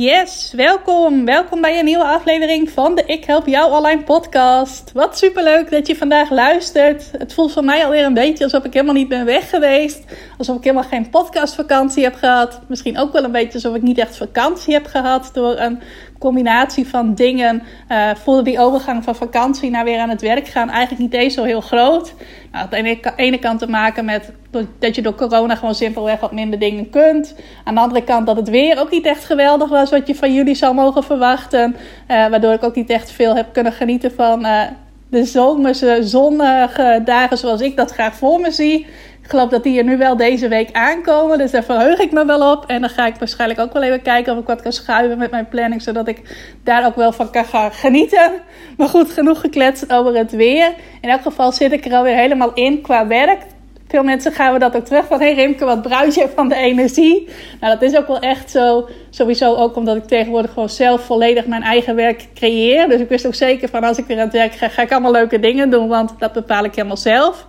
Yes, welkom. Welkom bij een nieuwe aflevering van de Ik Help Jou Online podcast. Wat superleuk dat je vandaag luistert. Het voelt voor mij alweer een beetje alsof ik helemaal niet ben weg geweest. Alsof ik helemaal geen podcastvakantie heb gehad. Misschien ook wel een beetje alsof ik niet echt vakantie heb gehad door een combinatie van dingen uh, voelde die overgang van vakantie naar weer aan het werk gaan eigenlijk niet eens zo heel groot. Nou, aan de ene kant te maken met dat je door corona gewoon simpelweg wat minder dingen kunt. Aan de andere kant dat het weer ook niet echt geweldig was wat je van jullie zou mogen verwachten. Uh, waardoor ik ook niet echt veel heb kunnen genieten van uh, de zomerse zonnige dagen zoals ik dat graag voor me zie. Ik geloof dat die er nu wel deze week aankomen. Dus daar verheug ik me wel op. En dan ga ik waarschijnlijk ook wel even kijken of ik wat kan schuiven met mijn planning. Zodat ik daar ook wel van kan gaan genieten. Maar goed, genoeg gekletst over het weer. In elk geval zit ik er alweer helemaal in qua werk. Veel mensen gaan we dat ook terug van... hey Rimke, wat bruis je van de energie? Nou, dat is ook wel echt zo. Sowieso ook omdat ik tegenwoordig gewoon zelf volledig mijn eigen werk creëer. Dus ik wist ook zeker van als ik weer aan het werk ga... ga ik allemaal leuke dingen doen, want dat bepaal ik helemaal zelf.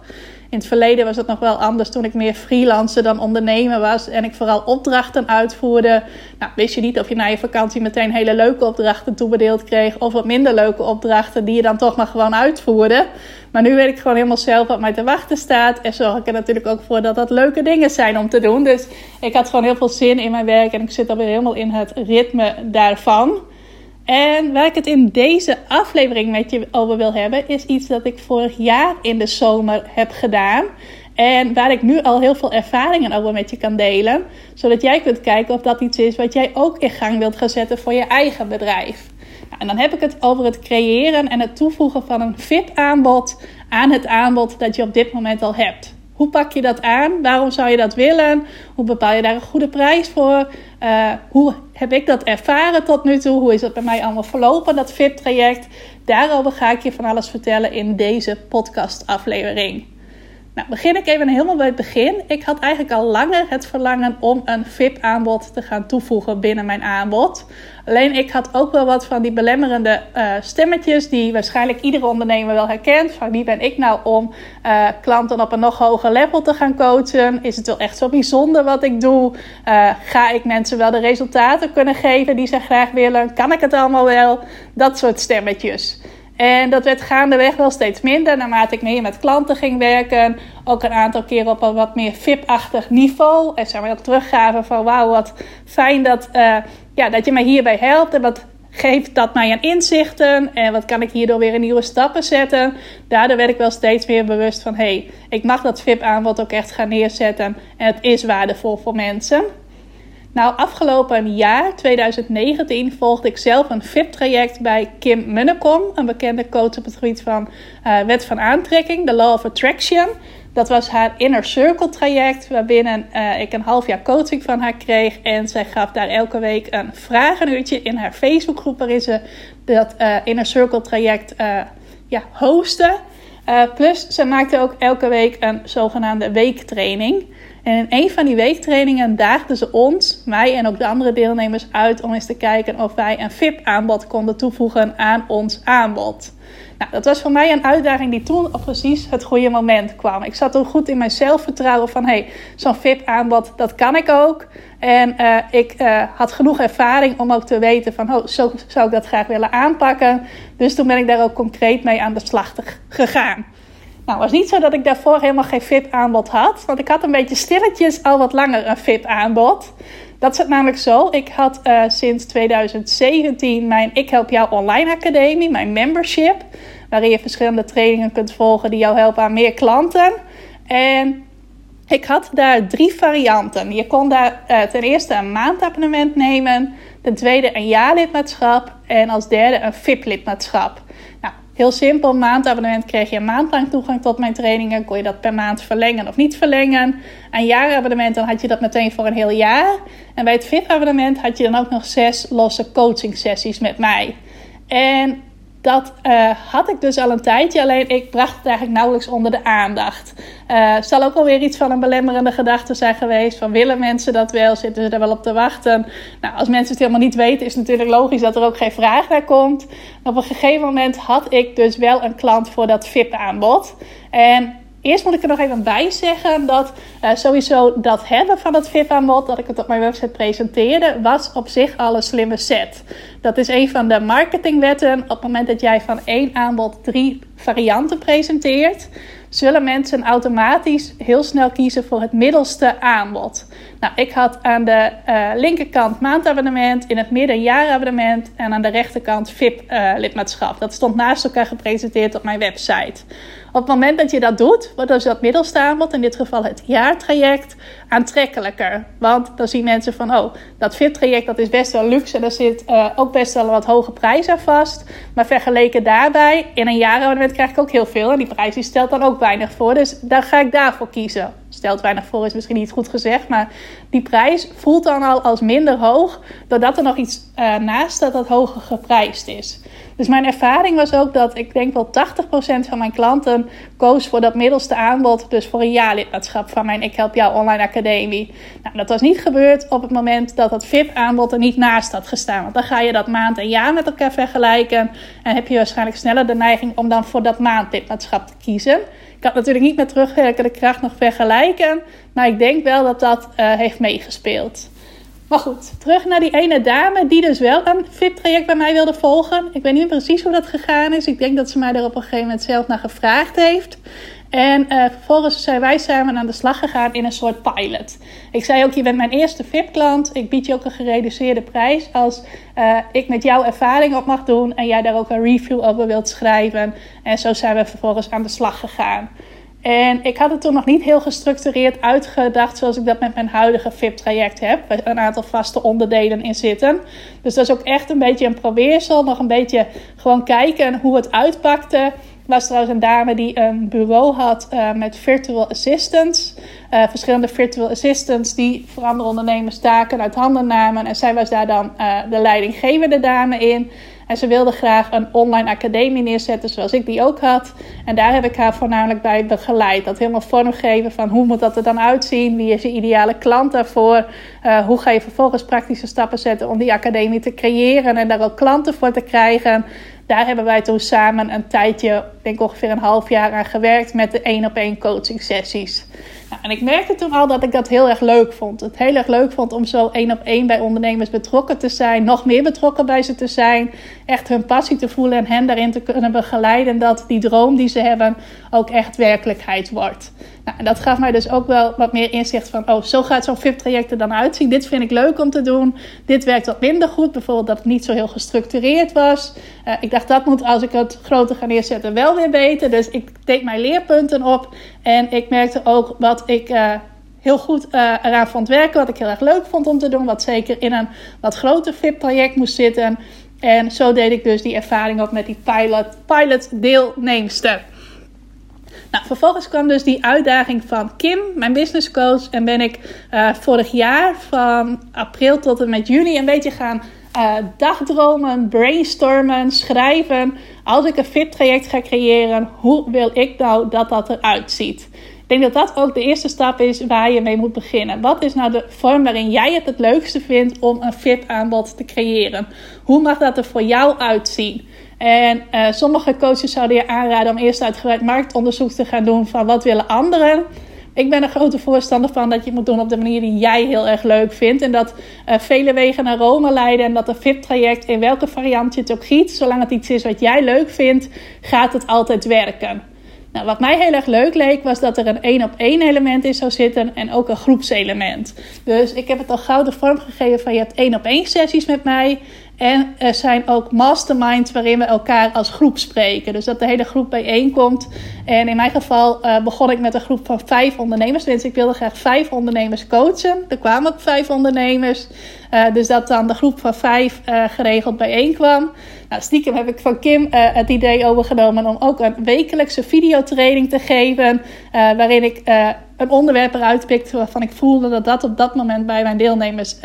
In het verleden was het nog wel anders toen ik meer freelancer dan ondernemer was en ik vooral opdrachten uitvoerde. Nou, wist je niet of je na je vakantie meteen hele leuke opdrachten toebedeeld kreeg of wat minder leuke opdrachten die je dan toch maar gewoon uitvoerde. Maar nu weet ik gewoon helemaal zelf wat mij te wachten staat en zorg ik er natuurlijk ook voor dat dat leuke dingen zijn om te doen. Dus ik had gewoon heel veel zin in mijn werk en ik zit alweer helemaal in het ritme daarvan. En waar ik het in deze aflevering met je over wil hebben, is iets dat ik vorig jaar in de zomer heb gedaan. En waar ik nu al heel veel ervaringen over met je kan delen. Zodat jij kunt kijken of dat iets is wat jij ook in gang wilt gaan zetten voor je eigen bedrijf. Nou, en dan heb ik het over het creëren en het toevoegen van een VIP-aanbod aan het aanbod dat je op dit moment al hebt. Hoe pak je dat aan? Waarom zou je dat willen? Hoe bepaal je daar een goede prijs voor? Uh, hoe heb ik dat ervaren tot nu toe? Hoe is dat bij mij allemaal verlopen, dat VIP-traject? Daarover ga ik je van alles vertellen in deze podcast-aflevering. Nou, begin ik even helemaal bij het begin. Ik had eigenlijk al langer het verlangen om een VIP-aanbod te gaan toevoegen binnen mijn aanbod. Alleen ik had ook wel wat van die belemmerende uh, stemmetjes die waarschijnlijk iedere ondernemer wel herkent. Van wie ben ik nou om uh, klanten op een nog hoger level te gaan coachen? Is het wel echt zo bijzonder wat ik doe? Uh, ga ik mensen wel de resultaten kunnen geven die ze graag willen? Kan ik het allemaal wel? Dat soort stemmetjes. En dat werd gaandeweg wel steeds minder naarmate ik meer met klanten ging werken. Ook een aantal keer op een wat meer VIP-achtig niveau. En zeg maar ook teruggaven van wauw, wat fijn dat, uh, ja, dat je mij hierbij helpt. En wat geeft dat mij aan inzichten? En wat kan ik hierdoor weer in nieuwe stappen zetten? Daardoor werd ik wel steeds meer bewust van hé, hey, ik mag dat VIP-aanbod ook echt gaan neerzetten. En het is waardevol voor mensen. Nou, afgelopen jaar, 2019, volgde ik zelf een VIP-traject bij Kim Munnekom, een bekende coach op het gebied van uh, wet van aantrekking, de Law of Attraction. Dat was haar Inner Circle traject, waarbinnen uh, ik een half jaar coaching van haar kreeg. En zij gaf daar elke week een vragenuurtje in haar Facebookgroep, waarin ze dat uh, Inner Circle traject ja, hosten. plus, ze maakte ook elke week een zogenaamde weektraining. En in een van die weektrainingen daagden ze ons, mij en ook de andere deelnemers uit om eens te kijken of wij een VIP-aanbod konden toevoegen aan ons aanbod. Nou, dat was voor mij een uitdaging die toen op precies het goede moment kwam. Ik zat toen goed in mijn zelfvertrouwen van hey, zo'n VIP-aanbod, dat kan ik ook. En uh, ik uh, had genoeg ervaring om ook te weten van oh, zo zou ik dat graag willen aanpakken. Dus toen ben ik daar ook concreet mee aan de slag gegaan. Nou, het was niet zo dat ik daarvoor helemaal geen VIP-aanbod had. Want ik had een beetje stilletjes al wat langer een VIP-aanbod. Dat zit namelijk zo. Ik had uh, sinds 2017 mijn Ik Help Jou Online Academie, mijn membership. Waarin je verschillende trainingen kunt volgen die jou helpen aan meer klanten. En ik had daar drie varianten. Je kon daar uh, ten eerste een maandabonnement nemen. Ten tweede een jaarlidmaatschap. En als derde een VIP-lidmaatschap. Heel simpel, maandabonnement kreeg je een maand lang toegang tot mijn trainingen. Kon je dat per maand verlengen of niet verlengen. Een jaarabonnement, dan had je dat meteen voor een heel jaar. En bij het VIP-abonnement had je dan ook nog zes losse coaching sessies met mij. En dat uh, had ik dus al een tijdje, alleen ik bracht het eigenlijk nauwelijks onder de aandacht. Uh, zal ook alweer iets van een belemmerende gedachte zijn geweest. Van willen mensen dat wel? Zitten ze er wel op te wachten? Nou, als mensen het helemaal niet weten, is het natuurlijk logisch dat er ook geen vraag naar komt. op een gegeven moment had ik dus wel een klant voor dat VIP-aanbod. En Eerst moet ik er nog even bij zeggen dat uh, sowieso dat hebben van het VIP-aanbod, dat ik het op mijn website presenteerde, was op zich al een slimme set. Dat is een van de marketingwetten. Op het moment dat jij van één aanbod drie varianten presenteert, zullen mensen automatisch heel snel kiezen voor het middelste aanbod. Nou, ik had aan de uh, linkerkant maandabonnement, in het midden jaarabonnement en aan de rechterkant VIP-lidmaatschap. dat stond naast elkaar gepresenteerd op mijn website. Op het moment dat je dat doet, wordt dus dat middelste aanbod, in dit geval het jaartraject, aantrekkelijker. Want dan zien mensen van, oh, dat VIP-traject dat is best wel luxe en daar zit uh, ook best wel wat hoge prijs aan vast. Maar vergeleken daarbij, in een jaarabonnement krijg ik ook heel veel en die prijs die stelt dan ook weinig voor. Dus daar ga ik daarvoor kiezen stelt weinig voor, is misschien niet goed gezegd. Maar die prijs voelt dan al als minder hoog. Doordat er nog iets uh, naast staat dat hoger geprijsd is. Dus mijn ervaring was ook dat ik denk wel 80% van mijn klanten koos voor dat middelste aanbod. Dus voor een jaarlidmaatschap van mijn Ik Help Jou Online Academie. Nou, dat was niet gebeurd op het moment dat dat VIP-aanbod er niet naast had gestaan. Want dan ga je dat maand en jaar met elkaar vergelijken. En heb je waarschijnlijk sneller de neiging om dan voor dat maandlidmaatschap te kiezen. Ik kan natuurlijk niet met terugwerkende kracht nog vergelijken. Maar ik denk wel dat dat uh, heeft meegespeeld. Maar goed, terug naar die ene dame die dus wel een VIP-traject bij mij wilde volgen. Ik weet niet precies hoe dat gegaan is. Ik denk dat ze mij er op een gegeven moment zelf naar gevraagd heeft. En uh, vervolgens zijn wij samen aan de slag gegaan in een soort pilot. Ik zei ook, je bent mijn eerste VIP-klant. Ik bied je ook een gereduceerde prijs als uh, ik met jouw ervaring op mag doen. En jij daar ook een review over wilt schrijven. En zo zijn we vervolgens aan de slag gegaan. En ik had het toen nog niet heel gestructureerd uitgedacht zoals ik dat met mijn huidige VIP-traject heb. Waar een aantal vaste onderdelen in zitten. Dus dat is ook echt een beetje een probeersel. Nog een beetje gewoon kijken hoe het uitpakte was trouwens een dame die een bureau had uh, met virtual assistants. Uh, verschillende virtual assistants die voor andere ondernemers taken uit handen namen. En zij was daar dan uh, de leidinggevende dame in. En ze wilde graag een online academie neerzetten zoals ik die ook had. En daar heb ik haar voornamelijk bij begeleid. Dat helemaal vormgeven van hoe moet dat er dan uitzien? Wie is je ideale klant daarvoor? hoe ga je vervolgens praktische stappen zetten om die academie te creëren en daar ook klanten voor te krijgen? Daar hebben wij toen samen een tijdje, denk ongeveer een half jaar aan gewerkt met de één op één coaching sessies. En ik merkte toen al dat ik dat heel erg leuk vond. Het heel erg leuk vond om zo één op één bij ondernemers betrokken te zijn, nog meer betrokken bij ze te zijn, echt hun passie te voelen en hen daarin te kunnen begeleiden dat die droom die ze hebben ook echt werkelijkheid wordt. Nou, en dat gaf mij dus ook wel wat meer inzicht van, oh, zo gaat zo'n VIP-traject er dan uitzien. Dit vind ik leuk om te doen. Dit werkt wat minder goed. Bijvoorbeeld dat het niet zo heel gestructureerd was. Uh, ik dacht, dat moet als ik het groter ga neerzetten wel weer beter. Dus ik deed mijn leerpunten op. En ik merkte ook wat ik... Uh, heel goed uh, eraan vond werken. Wat ik heel erg leuk vond om te doen. Wat zeker in een wat groter VIP-traject moest zitten. En zo deed ik dus die ervaring op met die pilot, pilot deelnemster. Nou, vervolgens kwam dus die uitdaging van Kim, mijn business coach. En ben ik uh, vorig jaar van april tot en met juni een beetje gaan dagdromen, brainstormen, schrijven. Als ik een fit-traject ga creëren, hoe wil ik nou dat dat eruit ziet? Denk dat dat ook de eerste stap is waar je mee moet beginnen. Wat is nou de vorm waarin jij het het leukste vindt om een fit-aanbod te creëren? Hoe mag dat er voor jou uitzien? En uh, sommige coaches zouden je aanraden om eerst uitgebreid marktonderzoek te gaan doen van wat willen anderen. Ik ben een grote voorstander van dat je het moet doen op de manier die jij heel erg leuk vindt. En dat uh, vele wegen naar Rome leiden. En dat een VIP-traject, in welke variant je het ook giet, zolang het iets is wat jij leuk vindt, gaat het altijd werken. Nou, wat mij heel erg leuk leek, was dat er een één op één element in zou zitten en ook een groepselement. Dus ik heb het al gauw de vorm gegeven van je hebt één op één sessies met mij. En er zijn ook masterminds waarin we elkaar als groep spreken. Dus dat de hele groep bijeenkomt. En in mijn geval uh, begon ik met een groep van vijf ondernemers. Dus ik wilde graag vijf ondernemers coachen. Er kwamen ook vijf ondernemers. Uh, dus dat dan de groep van vijf uh, geregeld bijeenkwam. Nou, stiekem heb ik van Kim het idee overgenomen om ook een wekelijkse videotraining te geven. waarin ik een onderwerp eruit pikte waarvan ik voelde dat dat op dat moment bij mijn deelnemers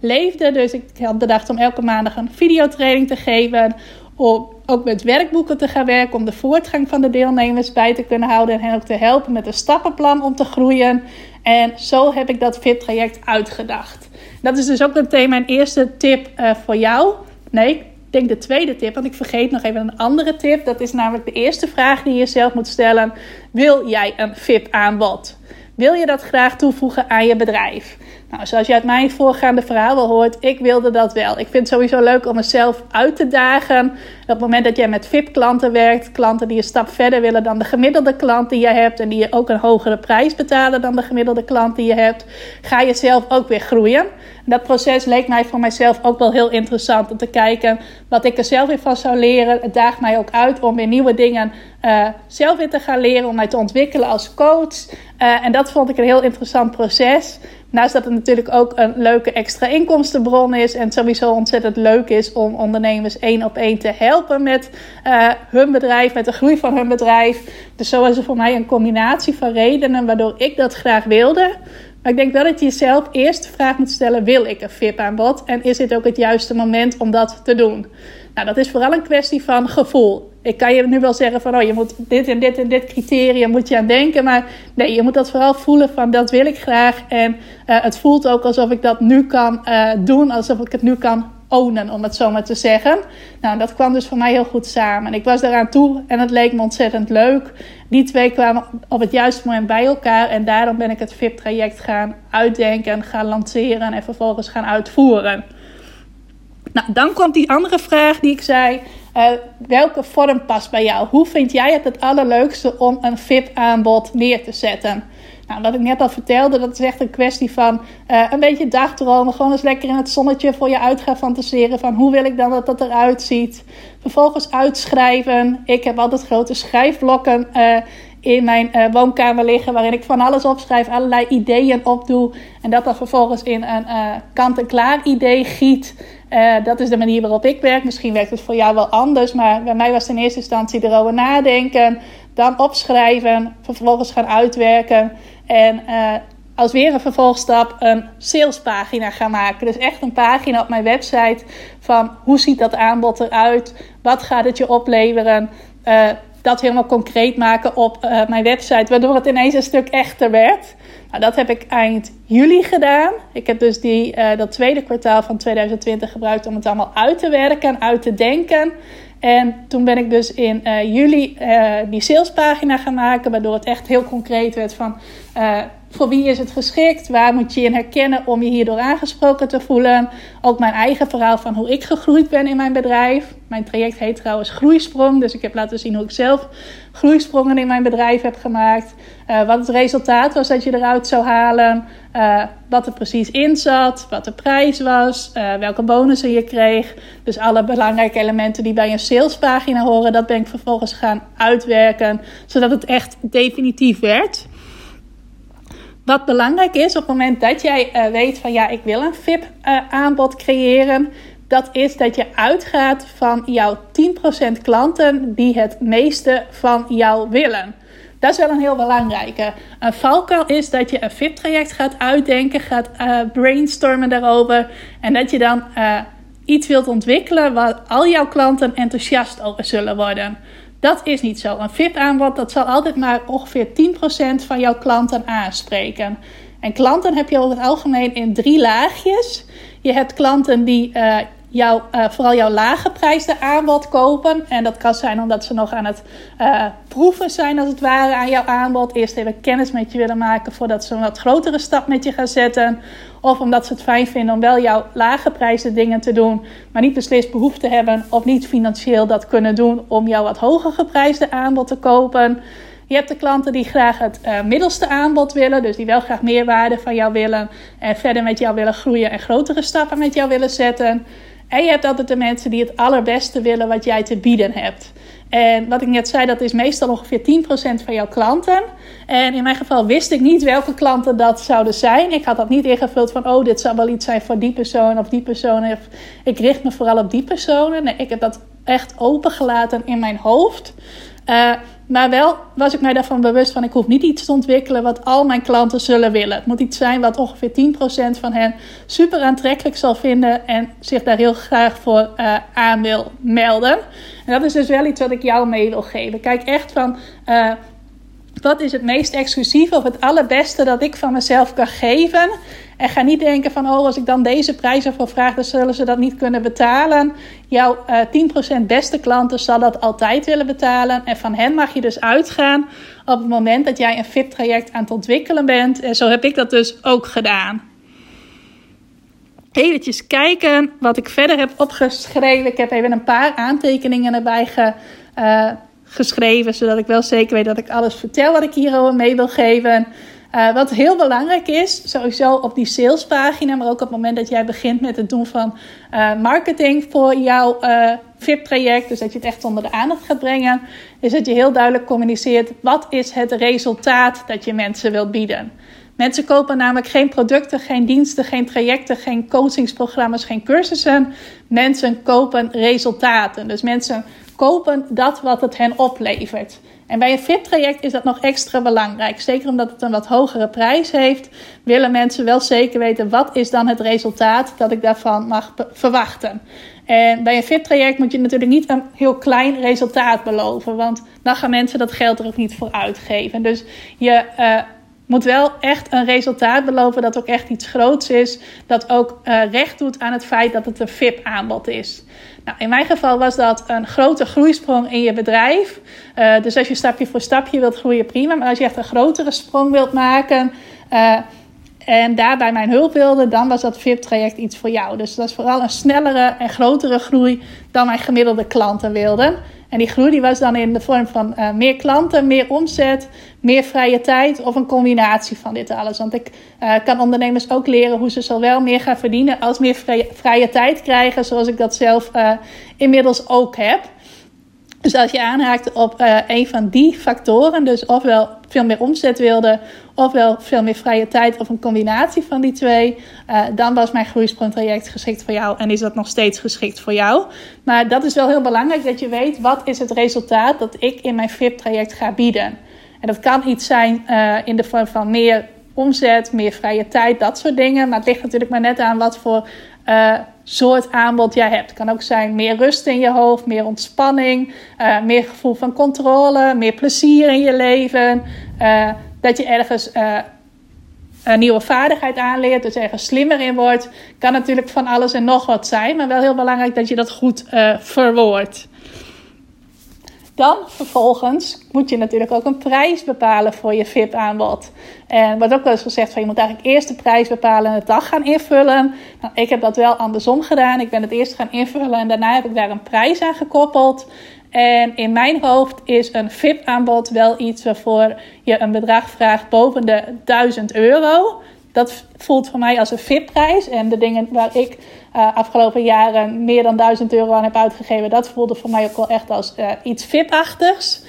leefde. Dus ik had bedacht om elke maandag een videotraining te geven. om ook met werkboeken te gaan werken, om de voortgang van de deelnemers bij te kunnen houden en hen ook te helpen met een stappenplan om te groeien. En zo heb ik dat VIP-traject uitgedacht. Dat is dus ook meteen mijn eerste tip uh, voor jou. Nee, ik denk de tweede tip, want ik vergeet nog even een andere tip. Dat is namelijk de eerste vraag die je jezelf moet stellen. Wil jij een VIP-aanbod? Wil je dat graag toevoegen aan je bedrijf? Nou, zoals je uit mijn voorgaande verhaal al hoort, ik wilde dat wel. Ik vind het sowieso leuk om mezelf uit te dagen. Op het moment dat jij met VIP-klanten werkt, klanten die een stap verder willen dan de gemiddelde klant die je hebt en die je ook een hogere prijs betalen dan de gemiddelde klant die je hebt, ga je zelf ook weer groeien. dat proces leek mij voor mijzelf ook wel heel interessant om te kijken wat ik er zelf weer van zou leren. Het daagt mij ook uit om weer nieuwe dingen uh, zelf weer te gaan leren, om mij te ontwikkelen als coach. Uh, en dat vond ik een heel interessant proces. Naast dat het natuurlijk ook een leuke extra inkomstenbron is. En sowieso ontzettend leuk is om ondernemers één op één te helpen met uh, hun bedrijf, met de groei van hun bedrijf. Dus zo is er voor mij een combinatie van redenen waardoor ik dat graag wilde. Maar ik denk wel dat je jezelf eerst de vraag moet stellen: wil ik een VIP-aanbod? En is dit ook het juiste moment om dat te doen? Nou, dat is vooral een kwestie van gevoel ik kan je nu wel zeggen van, oh, je moet dit en dit en dit criterium moet je aan denken. Maar nee, je moet dat vooral voelen van, dat wil ik graag. En uh, het voelt ook alsof ik dat nu kan uh, doen, alsof ik het nu kan ownen, om het zo maar te zeggen. Nou, dat kwam dus voor mij heel goed samen. Ik was daaraan toe en het leek me ontzettend leuk. Die twee kwamen op het juiste moment bij elkaar. En daarom ben ik het VIP-traject gaan uitdenken, gaan lanceren en vervolgens gaan uitvoeren. Nou, dan komt die andere vraag die ik zei. Uh, welke vorm past bij jou? Hoe vind jij het het allerleukste om een VIP-aanbod neer te zetten? Nou, wat ik net al vertelde, dat is echt een kwestie van uh, een beetje dagdromen. Gewoon eens lekker in het zonnetje voor je uit gaan fantaseren. Van hoe wil ik dan dat dat eruit ziet. Vervolgens uitschrijven. Ik heb altijd grote schrijfblokken uh, in mijn uh, woonkamer liggen. Waarin ik van alles opschrijf, allerlei ideeën opdoe. En dat dan vervolgens in een kant-en-klaar idee giet. Uh, dat is de manier waarop ik werk. Misschien werkt het voor jou wel anders. Maar bij mij was het in eerste instantie erover nadenken. Dan opschrijven. Vervolgens gaan uitwerken. En als weer een vervolgstap een salespagina gaan maken. Dus echt een pagina op mijn website van hoe ziet dat aanbod eruit? Wat gaat het je opleveren? Dat helemaal concreet maken op uh, mijn website, waardoor het ineens een stuk echter werd. Nou, dat heb ik eind juli gedaan. Ik heb dus die, uh, dat tweede kwartaal van 2020 gebruikt om het allemaal uit te werken, uit te denken. En toen ben ik dus in uh, juli die salespagina gaan maken, waardoor het echt heel concreet werd van voor wie is het geschikt? Waar moet je in herkennen om je hierdoor aangesproken te voelen? Ook mijn eigen verhaal van hoe ik gegroeid ben in mijn bedrijf. Mijn traject heet trouwens Groeisprong. Dus ik heb laten zien hoe ik zelf groeisprongen in mijn bedrijf heb gemaakt. Uh, wat het resultaat was dat je eruit zou halen. Uh, wat er precies in zat. Wat de prijs was. Uh, welke bonussen je kreeg. Dus alle belangrijke elementen die bij een salespagina horen. Dat ben ik vervolgens gaan uitwerken. Zodat het echt definitief werd. Wat belangrijk is op het moment dat jij uh, weet van ja, ik wil een VIP-aanbod uh, creëren, dat is dat je uitgaat van jouw 10% klanten die het meeste van jou willen. Dat is wel een heel belangrijke. Een valkuil is dat je een VIP-traject gaat uitdenken, gaat uh, brainstormen daarover. En dat je dan iets wilt ontwikkelen waar al jouw klanten enthousiast over zullen worden. Dat is niet zo. Een VIP-aanbod dat zal altijd maar ongeveer 10% van jouw klanten aanspreken. En klanten heb je over het algemeen in drie laagjes. Je hebt klanten die uh, jou, uh, vooral jouw lage prijsde aanbod kopen. En dat kan zijn omdat ze nog aan het uh, proeven zijn, als het ware, aan jouw aanbod. Eerst even kennis met je willen maken voordat ze een wat grotere stap met je gaan zetten. Of omdat ze het fijn vinden om wel jouw lage prijzen dingen te doen, maar niet beslist behoefte hebben of niet financieel dat kunnen doen om jouw wat hoger geprijsde aanbod te kopen. Je hebt de klanten die graag het uh, middelste aanbod willen, dus die wel graag meerwaarde van jou willen en verder met jou willen groeien en grotere stappen met jou willen zetten. En je hebt altijd de mensen die het allerbeste willen wat jij te bieden hebt. En wat ik net zei, dat is meestal ongeveer 10% van jouw klanten. En in mijn geval wist ik niet welke klanten dat zouden zijn. Ik had dat niet ingevuld van, oh, dit zou wel iets zijn voor die persoon of die persoon. Ik richt me vooral op die personen. Nee, ik heb dat echt opengelaten in mijn hoofd. Uh, maar wel was ik mij daarvan bewust van ik hoef niet iets te ontwikkelen wat al mijn klanten zullen willen. Het moet iets zijn wat ongeveer 10% van hen super aantrekkelijk zal vinden en zich daar heel graag voor uh, aan wil melden. En dat is dus wel iets wat ik jou mee wil geven. Kijk echt van. Uh, wat is het meest exclusieve of het allerbeste dat ik van mezelf kan geven? En ga niet denken van, oh, als ik dan deze prijs ervoor vraag, dan zullen ze dat niet kunnen betalen. Jouw uh, eh, 10% beste klanten zal dat altijd willen betalen. En van hen mag je dus uitgaan op het moment dat jij een VIP-traject aan het ontwikkelen bent. En zo heb ik dat dus ook gedaan. Even kijken wat ik verder heb opgeschreven. Ik heb even een paar aantekeningen erbij ge, uh, geschreven, zodat ik wel zeker weet dat ik alles vertel wat ik hierover mee wil geven. Uh, wat heel belangrijk is, sowieso op die salespagina, maar ook op het moment dat jij begint met het doen van uh, marketing voor jouw uh, VIP-traject, dus dat je het echt onder de aandacht gaat brengen, is dat je heel duidelijk communiceert wat is het resultaat dat je mensen wilt bieden. Mensen kopen namelijk geen producten, geen diensten, geen trajecten, geen coachingsprogramma's, geen cursussen. Mensen kopen resultaten. Dus mensen kopen dat wat het hen oplevert. En bij een VIP-traject is dat nog extra belangrijk. Zeker omdat het een wat hogere prijs heeft, willen mensen wel zeker weten wat is dan het resultaat dat ik daarvan mag verwachten. En bij een VIP-traject moet je natuurlijk niet een heel klein resultaat beloven, want dan gaan mensen dat geld er ook niet voor uitgeven. Dus je uh, moet wel echt een resultaat beloven dat ook echt iets groots is, dat ook uh, recht doet aan het feit dat het een VIP-aanbod is. Nou, in mijn geval was dat een grote groeisprong in je bedrijf. Uh, dus als je stapje voor stapje wilt groeien, prima. Maar als je echt een grotere sprong wilt maken uh, en daarbij mijn hulp wilde, dan was dat VIP-traject iets voor jou. Dus dat is vooral een snellere en grotere groei dan mijn gemiddelde klanten wilden. En die groei die was dan in de vorm van uh, meer klanten, meer omzet, meer vrije tijd of een combinatie van dit alles. Want ik uh, kan ondernemers ook leren hoe ze zowel meer gaan verdienen als meer vrije, tijd krijgen, zoals ik dat zelf uh, inmiddels ook heb. Dus als je aanhaakt op uh, een van die factoren, dus ofwel veel meer omzet wilde, ofwel veel meer vrije tijd of een combinatie van die twee, uh, dan was mijn groeisprongtraject geschikt voor jou en is dat nog steeds geschikt voor jou. Maar dat is wel heel belangrijk dat je weet wat is het resultaat dat ik in mijn VIP-traject ga bieden. En dat kan iets zijn uh, in de vorm van meer omzet, meer vrije tijd, dat soort dingen. Maar het ligt natuurlijk maar net aan wat voor soort aanbod jij hebt. Het kan ook zijn meer rust in je hoofd, meer ontspanning, uh, meer gevoel van controle, meer plezier in je leven. Uh, dat je ergens een nieuwe vaardigheid aanleert, dus ergens slimmer in wordt. Kan natuurlijk van alles en nog wat zijn, maar wel heel belangrijk dat je dat goed verwoordt. Dan vervolgens moet je natuurlijk ook een prijs bepalen voor je VIP-aanbod. En wordt ook wel eens gezegd van je moet eigenlijk eerst de prijs bepalen en het dag gaan invullen. Nou, ik heb dat wel andersom gedaan. Ik ben het eerst gaan invullen en daarna heb ik daar een prijs aan gekoppeld. En in mijn hoofd is een VIP-aanbod wel iets waarvoor je een bedrag vraagt boven de 1000 euro. Dat voelt voor mij als een VIP-prijs. En de dingen waar ik uh, afgelopen jaren meer dan 1000 euro aan heb uitgegeven, dat voelde voor mij ook wel echt als uh, iets VIP-achtigs.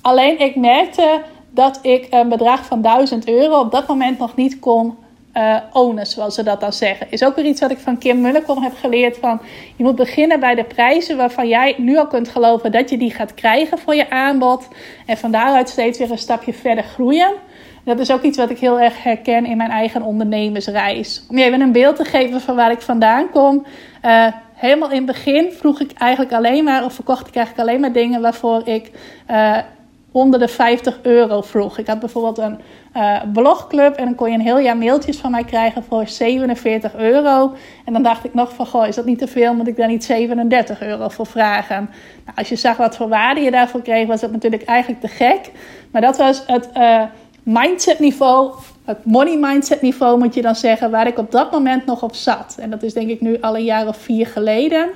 Alleen ik merkte dat ik een bedrag van 1000 euro op dat moment nog niet kon uh, ownen, zoals ze dat dan zeggen. Is ook weer iets wat ik van Kim Mullekom heb geleerd. Van, je moet beginnen bij de prijzen waarvan jij nu al kunt geloven dat je die gaat krijgen voor je aanbod. En van daaruit steeds weer een stapje verder groeien. Dat is ook iets wat ik heel erg herken in mijn eigen ondernemersreis. Om je even een beeld te geven van waar ik vandaan kom. Uh, helemaal in het begin vroeg ik eigenlijk alleen maar, of verkocht ik eigenlijk alleen maar dingen waarvoor ik uh, onder de 50 euro vroeg. Ik had bijvoorbeeld een uh, blogclub en dan kon je een heel jaar mailtjes van mij krijgen voor 47 euro. En dan dacht ik nog van, goh, is dat niet te veel? Moet ik daar niet 37 euro voor vragen? Nou, als je zag wat voor waarde je daarvoor kreeg, was dat natuurlijk eigenlijk te gek. Maar dat was het mindset niveau, het money mindset niveau moet je dan zeggen, waar ik op dat moment nog op zat. En dat is denk ik nu al een jaar of vier geleden.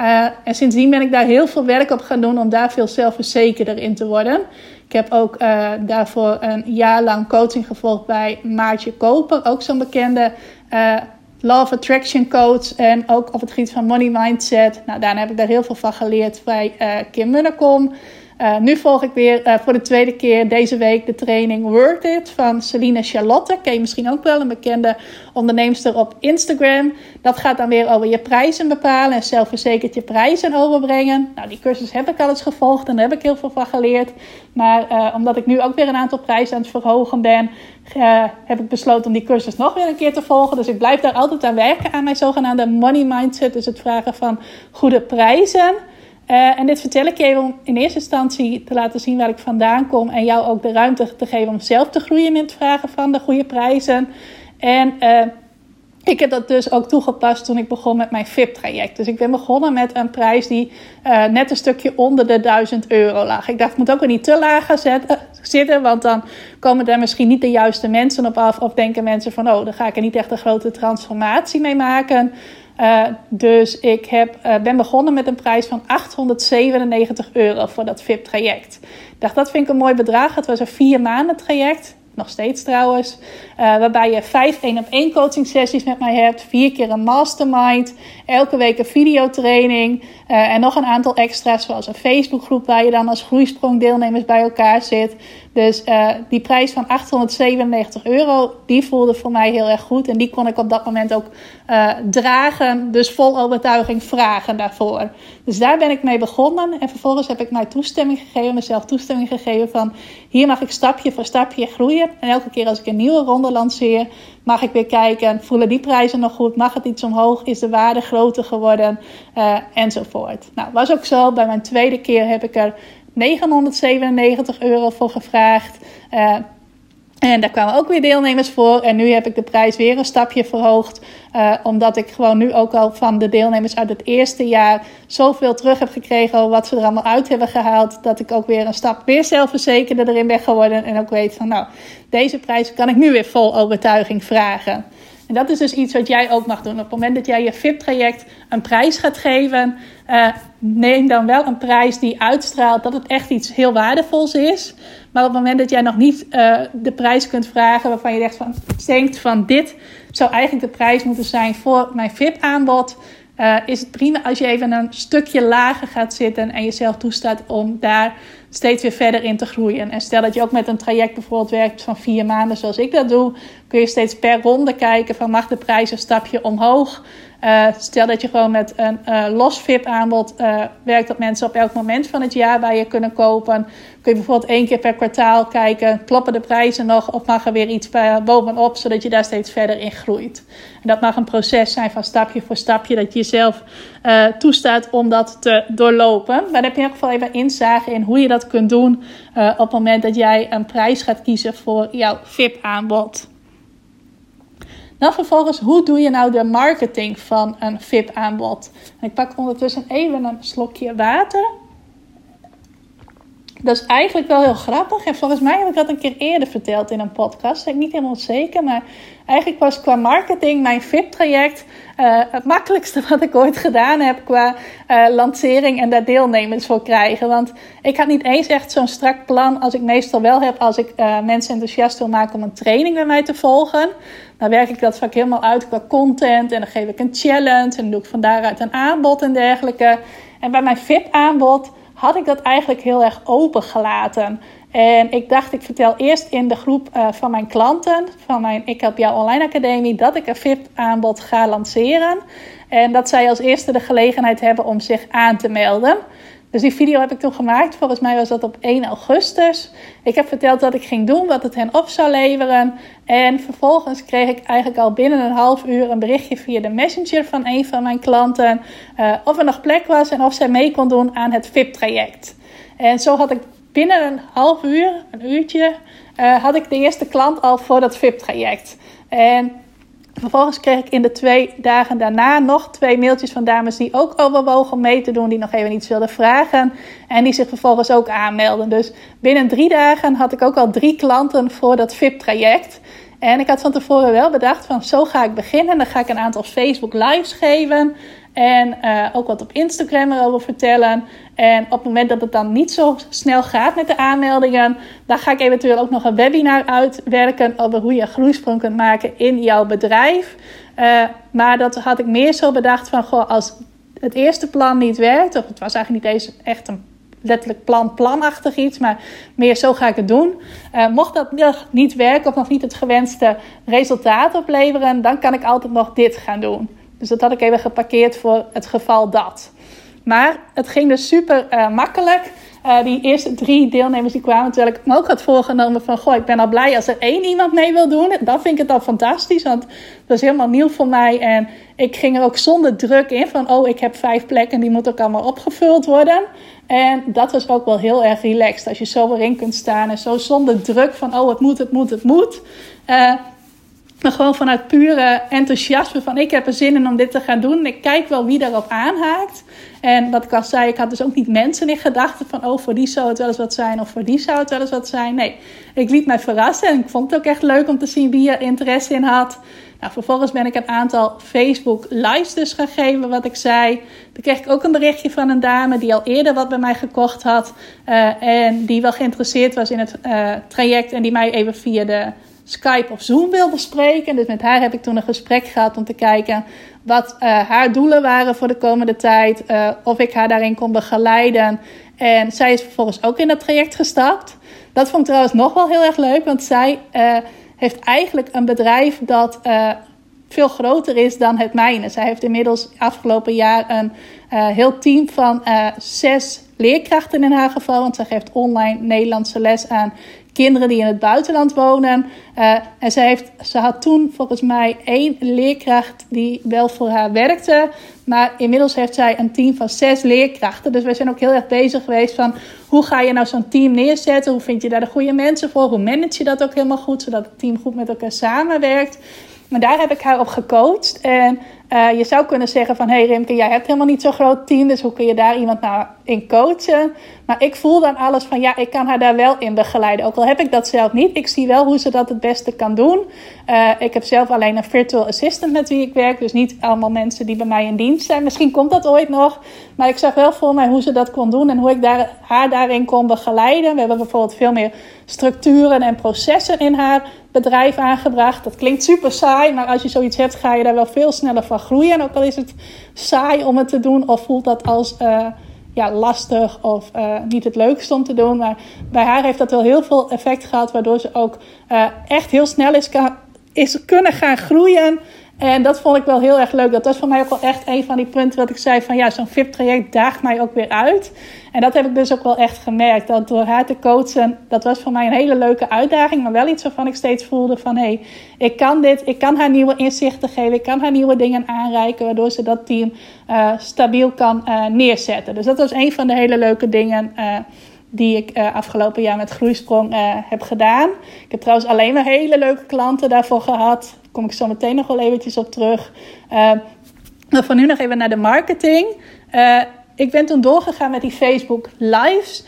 Uh, en sindsdien ben ik daar heel veel werk op gaan doen om daar veel zelfverzekerder in te worden. Ik heb ook uh, daarvoor een jaar lang coaching gevolgd bij Maartje Koper, ook zo'n bekende uh, Law of Attraction coach. En ook op het gebied van money mindset. Nou, daarna heb ik daar heel veel van geleerd bij Kim Munnekom. Uh, nu volg ik weer uh, voor de tweede keer deze week de training Worth It van Celine Charlotte. Ken je misschien ook wel, een bekende onderneemster op Instagram. Dat gaat dan weer over je prijzen bepalen en zelfverzekerd je prijzen overbrengen. Nou, die cursus heb ik al eens gevolgd en daar heb ik heel veel van geleerd. Maar uh, omdat ik nu ook weer een aantal prijzen aan het verhogen ben, heb ik besloten om die cursus nog weer een keer te volgen. Dus ik blijf daar altijd aan werken aan mijn zogenaamde money mindset. Dus het vragen van goede prijzen. Uh, en dit vertel ik je om in eerste instantie te laten zien waar ik vandaan kom. En jou ook de ruimte te geven om zelf te groeien met het vragen van de goede prijzen. En uh, ik heb dat dus ook toegepast toen ik begon met mijn VIP-traject. Dus ik ben begonnen met een prijs die uh, net een stukje onder de 1000 euro lag. Ik dacht, het moet ook weer niet te laag zetten, zitten, want dan komen er misschien niet de juiste mensen op af. Of denken mensen van, oh, dan ga ik er niet echt een grote transformatie mee maken. Uh, dus ik heb, uh, ben begonnen met een prijs van 897 euro voor dat VIP-traject. Ik dacht, dat vind ik een mooi bedrag. Het was een vier maanden traject nog steeds trouwens. Uh, waarbij je vijf één op één coaching sessies met mij hebt. Vier keer een mastermind. Elke week een videotraining. Uh, en nog een aantal extra's zoals een Facebookgroep waar je dan als groeisprong deelnemers bij elkaar zit. Dus uh, die prijs van 897 euro, die voelde voor mij heel erg goed. En die kon ik op dat moment ook uh, dragen. Dus vol overtuiging vragen daarvoor. Dus daar ben ik mee begonnen. En vervolgens heb ik mij toestemming gegeven, mezelf toestemming gegeven van... hier mag ik stapje voor stapje groeien. En elke keer als ik een nieuwe ronde lanceer, mag ik weer kijken... voelen die prijzen nog goed? Mag het iets omhoog? Is de waarde groter geworden? Uh, enzovoort. Nou, was ook zo. Bij mijn tweede keer heb ik er 997 euro voor gevraagd. Uh, en daar kwamen ook weer deelnemers voor. En nu heb ik de prijs weer een stapje verhoogd. Uh, omdat ik gewoon nu ook al van de deelnemers uit het eerste jaar zoveel terug heb gekregen. Wat ze er allemaal uit hebben gehaald. Dat ik ook weer een stap weer zelfverzekerder erin ben geworden. En ook weet van nou, deze prijs kan ik nu weer vol overtuiging vragen. En dat is dus iets wat jij ook mag doen. Op het moment dat jij je VIP-traject een prijs gaat geven, uh, neem dan wel een prijs die uitstraalt dat het echt iets heel waardevols is. Maar op het moment dat jij nog niet uh, de prijs kunt vragen waarvan je denkt van, denkt van dit zou eigenlijk de prijs moeten zijn voor mijn VIP-aanbod, uh, is het prima als je even een stukje lager gaat zitten en jezelf toestaat om daar steeds weer verder in te groeien. En stel dat je ook met een traject bijvoorbeeld werkt van vier maanden, zoals ik dat doe, kun je steeds per ronde kijken van mag de prijs een stapje omhoog. Uh, stel dat je gewoon met een uh, los VIP-aanbod uh, werkt, dat mensen op elk moment van het jaar bij je kunnen kopen. Kun je bijvoorbeeld één keer per kwartaal kijken, kloppen de prijzen nog of mag er weer iets bovenop, zodat je daar steeds verder in groeit. En dat mag een proces zijn van stapje voor stapje, dat je jezelf toestaat om dat te doorlopen. Maar dan heb je in ieder geval even inzage in hoe je dat kunt doen op het moment dat jij een prijs gaat kiezen voor jouw VIP-aanbod. Dan vervolgens, hoe doe je nou de marketing van een VIP-aanbod? Ik pak ondertussen even een slokje water. Dat is eigenlijk wel heel grappig. En volgens mij heb ik dat een keer eerder verteld in een podcast. Ik ben niet helemaal zeker. Maar eigenlijk was qua marketing mijn VIP-traject uh, het makkelijkste wat ik ooit gedaan heb qua uh, lancering en daar deelnemers voor krijgen. Want ik had niet eens echt zo'n strak plan als ik meestal wel heb als ik uh, mensen enthousiast wil maken om een training bij mij te volgen. Dan werk ik dat vaak helemaal uit qua content en dan geef ik een challenge en dan doe ik van daaruit een aanbod en dergelijke. En bij mijn VIP-aanbod had ik dat eigenlijk heel erg open gelaten. En ik dacht, ik vertel eerst in de groep uh, van mijn klanten, van mijn Ik Help Jou Online Academie, dat ik een VIP-aanbod ga lanceren. En dat zij als eerste de gelegenheid hebben om zich aan te melden. Dus die video heb ik toen gemaakt. Volgens mij was dat op 1 augustus. Ik heb verteld wat ik ging doen, wat het hen op zou leveren. En vervolgens kreeg ik eigenlijk al binnen een half uur een berichtje via de messenger van een van mijn klanten. Uh, of er nog plek was en of zij mee kon doen aan het VIP-traject. En zo had ik binnen een half uur, een uurtje, uh, had ik de eerste klant al voor dat VIP-traject. En Vervolgens kreeg ik in de twee dagen daarna nog twee mailtjes van dames die ook overwogen om mee te doen, die nog even iets wilden vragen en die zich vervolgens ook aanmelden. Dus binnen drie dagen had ik ook al drie klanten voor dat VIP-traject. En ik had van tevoren wel bedacht van zo ga ik beginnen. Dan ga ik een aantal Facebook lives geven. En uh, ook wat op Instagram erover vertellen. En op het moment dat het dan niet zo snel gaat met de aanmeldingen, dan ga ik eventueel ook nog een webinar uitwerken over hoe je een groeisprong kunt maken in jouw bedrijf. Uh, maar dat had ik meer zo bedacht van, goh, als het eerste plan niet werkt, of het was eigenlijk niet eens echt een letterlijk plan, planachtig iets, maar meer zo ga ik het doen. Uh, mocht dat niet werken of nog niet het gewenste resultaat opleveren, dan kan ik altijd nog dit gaan doen. Dus dat had ik even geparkeerd voor het geval dat. Maar het ging dus super uh, makkelijk. Uh, die eerste drie deelnemers die kwamen, terwijl ik me ook had voorgenomen van... Goh, ik ben al blij als er één iemand mee wil doen. Dan vind ik het al fantastisch, want dat is helemaal nieuw voor mij. En ik ging er ook zonder druk in van... Oh, ik heb vijf plekken, die moeten ook allemaal opgevuld worden. En dat was ook wel heel erg relaxed. Als je zo erin kunt staan en zo zonder druk van... Oh, het moet, het moet, het moet. Uh, maar gewoon vanuit pure enthousiasme van ik heb er zin in om dit te gaan doen. En ik kijk wel wie daarop aanhaakt. En wat ik al zei, ik had dus ook niet mensen in gedachten van oh voor die zou het wel eens wat zijn of voor die zou het wel eens wat zijn. Nee, ik liet mij verrassen en ik vond het ook echt leuk om te zien wie er interesse in had. Nou, vervolgens ben ik een aantal Facebook lives dus gegeven, wat ik zei. Toen kreeg ik ook een berichtje van een dame die al eerder wat bij mij gekocht had. Uh, en die wel geïnteresseerd was in het uh, traject en die mij even via de Skype of Zoom wilde spreken. Dus met haar heb ik toen een gesprek gehad om te kijken wat uh, haar doelen waren voor de komende tijd. Uh, of ik haar daarin kon begeleiden. En zij is vervolgens ook in dat traject gestapt. Dat vond ik trouwens nog wel heel erg leuk, want zij uh, heeft eigenlijk een bedrijf dat veel groter is dan het mijne. Zij heeft inmiddels afgelopen jaar een heel team van zes leerkrachten in haar geval. Want zij geeft online Nederlandse les aan kinderen die in het buitenland wonen. Uh, en ze, heeft, ze had toen volgens mij één leerkracht die wel voor haar werkte. Maar inmiddels heeft zij een team van zes leerkrachten. Dus wij zijn ook heel erg bezig geweest van hoe ga je nou zo'n team neerzetten? Hoe vind je daar de goede mensen voor? Hoe manage je dat ook helemaal goed, zodat het team goed met elkaar samenwerkt? Maar daar heb ik haar op gecoacht. En uh, je zou kunnen zeggen van... hey Rimke, jij hebt helemaal niet zo'n groot team... dus hoe kun je daar iemand nou in coachen? Maar ik voel dan alles van... ja, ik kan haar daar wel in begeleiden. Ook al heb ik dat zelf niet. Ik zie wel hoe ze dat het beste kan doen. Uh, ik heb zelf alleen een virtual assistant met wie ik werk. Dus niet allemaal mensen die bij mij in dienst zijn. Misschien komt dat ooit nog. Maar ik zag wel voor mij hoe ze dat kon doen... en hoe ik daar, haar daarin kon begeleiden. We hebben bijvoorbeeld veel meer structuren en processen in haar bedrijf aangebracht. Dat klinkt super saai, maar als je zoiets hebt, ga je daar wel veel sneller van groeien. ook al is het saai om het te doen, of voelt dat als uh, ja, lastig of uh, niet het leukste om te doen. Maar bij haar heeft dat wel heel veel effect gehad, waardoor ze ook uh, echt heel snel is, kan, is kunnen gaan groeien. En dat vond ik wel heel erg leuk. Dat was voor mij ook wel echt een van die punten wat ik zei van ja, zo'n VIP-traject daagt mij ook weer uit. En dat heb ik dus ook wel echt gemerkt. Dat door haar te coachen, dat was voor mij een hele leuke uitdaging. Maar wel iets waarvan ik steeds voelde van hé, hey, ik kan dit. Ik kan haar nieuwe inzichten geven. Ik kan haar nieuwe dingen aanreiken. Waardoor ze dat team uh, stabiel kan uh, neerzetten. Dus dat was een van de hele leuke dingen. Uh, die ik afgelopen jaar met Groeisprong heb gedaan. Ik heb trouwens alleen maar hele leuke klanten daarvoor gehad. Kom ik zo meteen nog wel eventjes op terug. Maar voor nu nog even naar de marketing. ik ben toen doorgegaan met die Facebook Lives.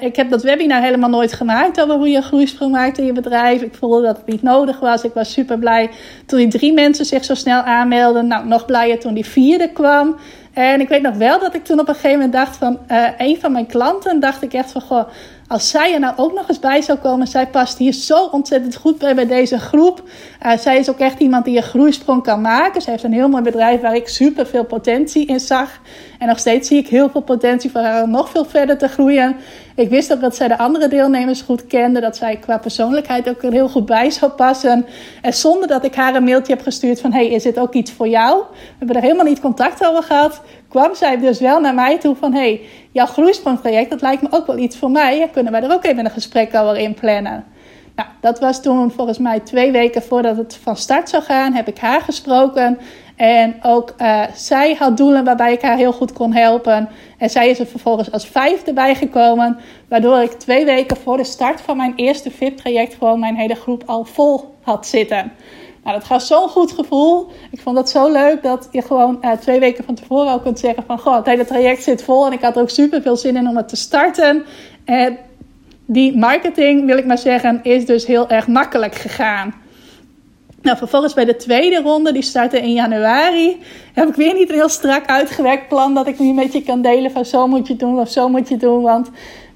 ik heb dat webinar helemaal nooit gemaakt over hoe je groeisprong maakt in je bedrijf. Ik voelde dat het niet nodig was. Ik was super blij toen die drie mensen zich zo snel aanmelden. Nou, nog blijer toen die vierde kwam. En ik weet nog wel dat ik toen op een gegeven moment dacht van uh, een van mijn klanten, dacht ik echt van goh, als zij er nou ook nog eens bij zou komen, zij past hier zo ontzettend goed bij bij deze groep. Uh, zij is ook echt iemand die een groeisprong kan maken. Ze heeft een heel mooi bedrijf waar ik super veel potentie in zag. En nog steeds zie ik heel veel potentie voor haar om nog veel verder te groeien. Ik wist ook dat zij de andere deelnemers goed kende. Dat zij qua persoonlijkheid ook er heel goed bij zou passen. En zonder dat ik haar een mailtje heb gestuurd van... hey, is dit ook iets voor jou? We hebben er helemaal niet contact over gehad. Kwam zij dus wel naar mij toe van... hey, jouw groeisprongproject, dat lijkt me ook wel iets voor mij. Kunnen wij er ook even een gesprek over in plannen? Nou, dat was toen volgens mij twee weken voordat het van start zou gaan. Heb ik haar gesproken. En ook uh, zij had doelen waarbij ik haar heel goed kon helpen. En zij is er vervolgens als vijfde bijgekomen. Waardoor ik twee weken voor de start van mijn eerste VIP-traject gewoon mijn hele groep al vol had zitten. Nou, dat gaf zo'n goed gevoel. Ik vond dat zo leuk dat je gewoon uh, twee weken van tevoren al kunt zeggen van... Goh, het hele traject zit vol en ik had er ook super veel zin in om het te starten. En die marketing, wil ik maar zeggen, is dus heel erg makkelijk gegaan. Nou, vervolgens bij de tweede ronde, die startte in januari, heb ik weer niet een heel strak uitgewerkt plan dat ik nu met je kan delen van zo moet je doen of zo moet je doen. Want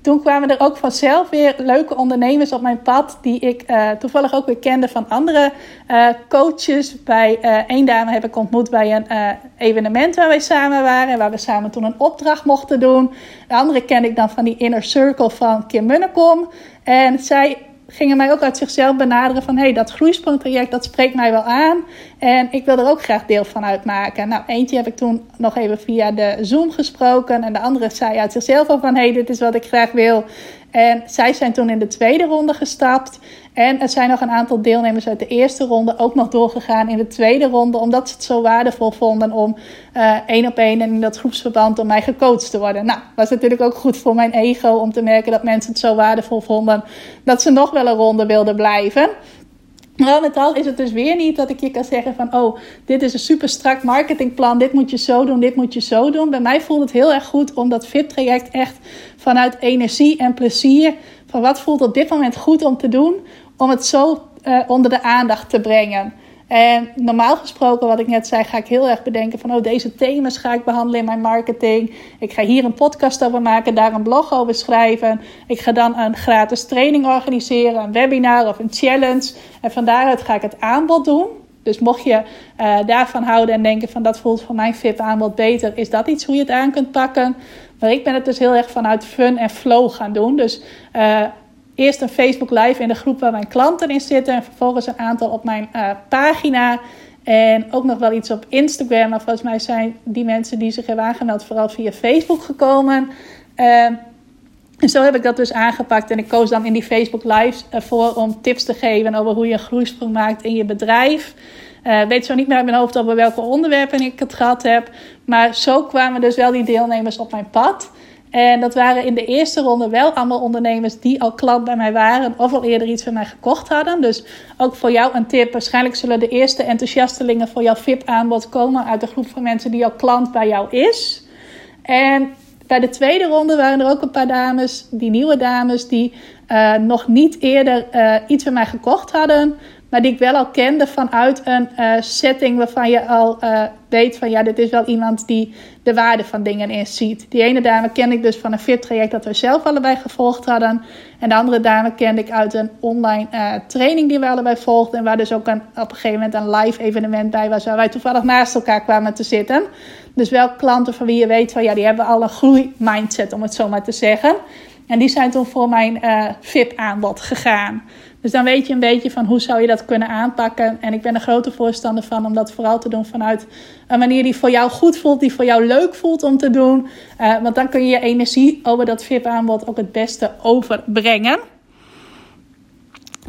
toen kwamen er ook vanzelf weer leuke ondernemers op mijn pad. Die ik uh, toevallig ook weer kende van andere uh, coaches. Bij uh, één dame heb ik ontmoet bij een evenement waar wij samen waren. Waar we samen toen een opdracht mochten doen. De andere ken ik dan van die inner circle van Kim Munnekom. En zij gingen mij ook uit zichzelf benaderen van... hé, hey, dat groeisprongtraject, dat spreekt mij wel aan. En ik wil er ook graag deel van uitmaken. Nou, eentje heb ik toen nog even via de Zoom gesproken. En de andere zei uit zichzelf al van... hé, hey, dit is wat ik graag wil. En zij zijn toen in de tweede ronde gestapt. En er zijn nog een aantal deelnemers uit de eerste ronde ook nog doorgegaan in de tweede ronde. Omdat ze het zo waardevol vonden om uh, één op één en in dat groepsverband om mij gecoacht te worden. Nou, was natuurlijk ook goed voor mijn ego om te merken dat mensen het zo waardevol vonden. Dat ze nog wel een ronde wilden blijven. Maar met al is het dus weer niet dat ik je kan zeggen van... oh, dit is een super strak marketingplan, dit moet je zo doen, dit moet je zo doen. Bij mij voelt het heel erg goed om dat VIP-traject echt vanuit energie en plezier... van wat voelt op dit moment goed om te doen... om het zo uh, onder de aandacht te brengen. En normaal gesproken, wat ik net zei, ga ik heel erg bedenken van, oh, deze thema's ga ik behandelen in mijn marketing. Ik ga hier een podcast over maken, daar een blog over schrijven. Ik ga dan een gratis training organiseren, een webinar of een challenge. En van daaruit ga ik het aanbod doen. Dus mocht je uh, daarvan houden en denken van dat voelt voor mijn VIP-aanbod beter, is dat iets hoe je het aan kunt pakken. Maar ik ben het dus heel erg vanuit fun en flow gaan doen. Dus uh, eerst een Facebook Live in de groep waar mijn klanten in zitten. En vervolgens een aantal op mijn uh, pagina. En ook nog wel iets op Instagram. Maar volgens mij zijn die mensen die zich hebben aangemeld vooral via Facebook gekomen. Uh, en zo heb ik dat dus aangepakt. En ik koos dan in die Facebook Live ervoor om tips te geven over hoe je een groeisprong maakt in je bedrijf. Uh, weet zo niet meer uit mijn hoofd over welke onderwerpen ik het gehad heb. Maar zo kwamen dus wel die deelnemers op mijn pad. En dat waren in de eerste ronde wel allemaal ondernemers die al klant bij mij waren of al eerder iets van mij gekocht hadden. Dus ook voor jou een tip. Waarschijnlijk zullen de eerste enthousiastelingen voor jouw VIP-aanbod komen uit de groep van mensen die al klant bij jou is. En bij de tweede ronde waren er ook een paar dames, die nieuwe dames, die uh, nog niet eerder uh, iets van mij gekocht hadden maar die ik wel al kende vanuit een uh, setting waarvan je al uh, weet van ja, dit is wel iemand die de waarde van dingen inziet. Die ene dame kende ik dus van een fit-traject dat we zelf allebei gevolgd hadden. En de andere dame kende ik uit een online uh, training die we allebei volgden. En waar dus ook een, op een gegeven moment een live evenement bij was, waar wij toevallig naast elkaar kwamen te zitten. Dus wel klanten van wie je weet van ja, die hebben al een groeimindset, om het zo maar te zeggen. En die zijn toen voor mijn VIP-aanbod gegaan. Dus dan weet je een beetje van hoe zou je dat kunnen aanpakken. En ik ben een grote voorstander van om dat vooral te doen vanuit een manier die voor jou goed voelt, die voor jou leuk voelt om te doen. Uh, want dan kun je je energie over dat VIP-aanbod ook het beste overbrengen.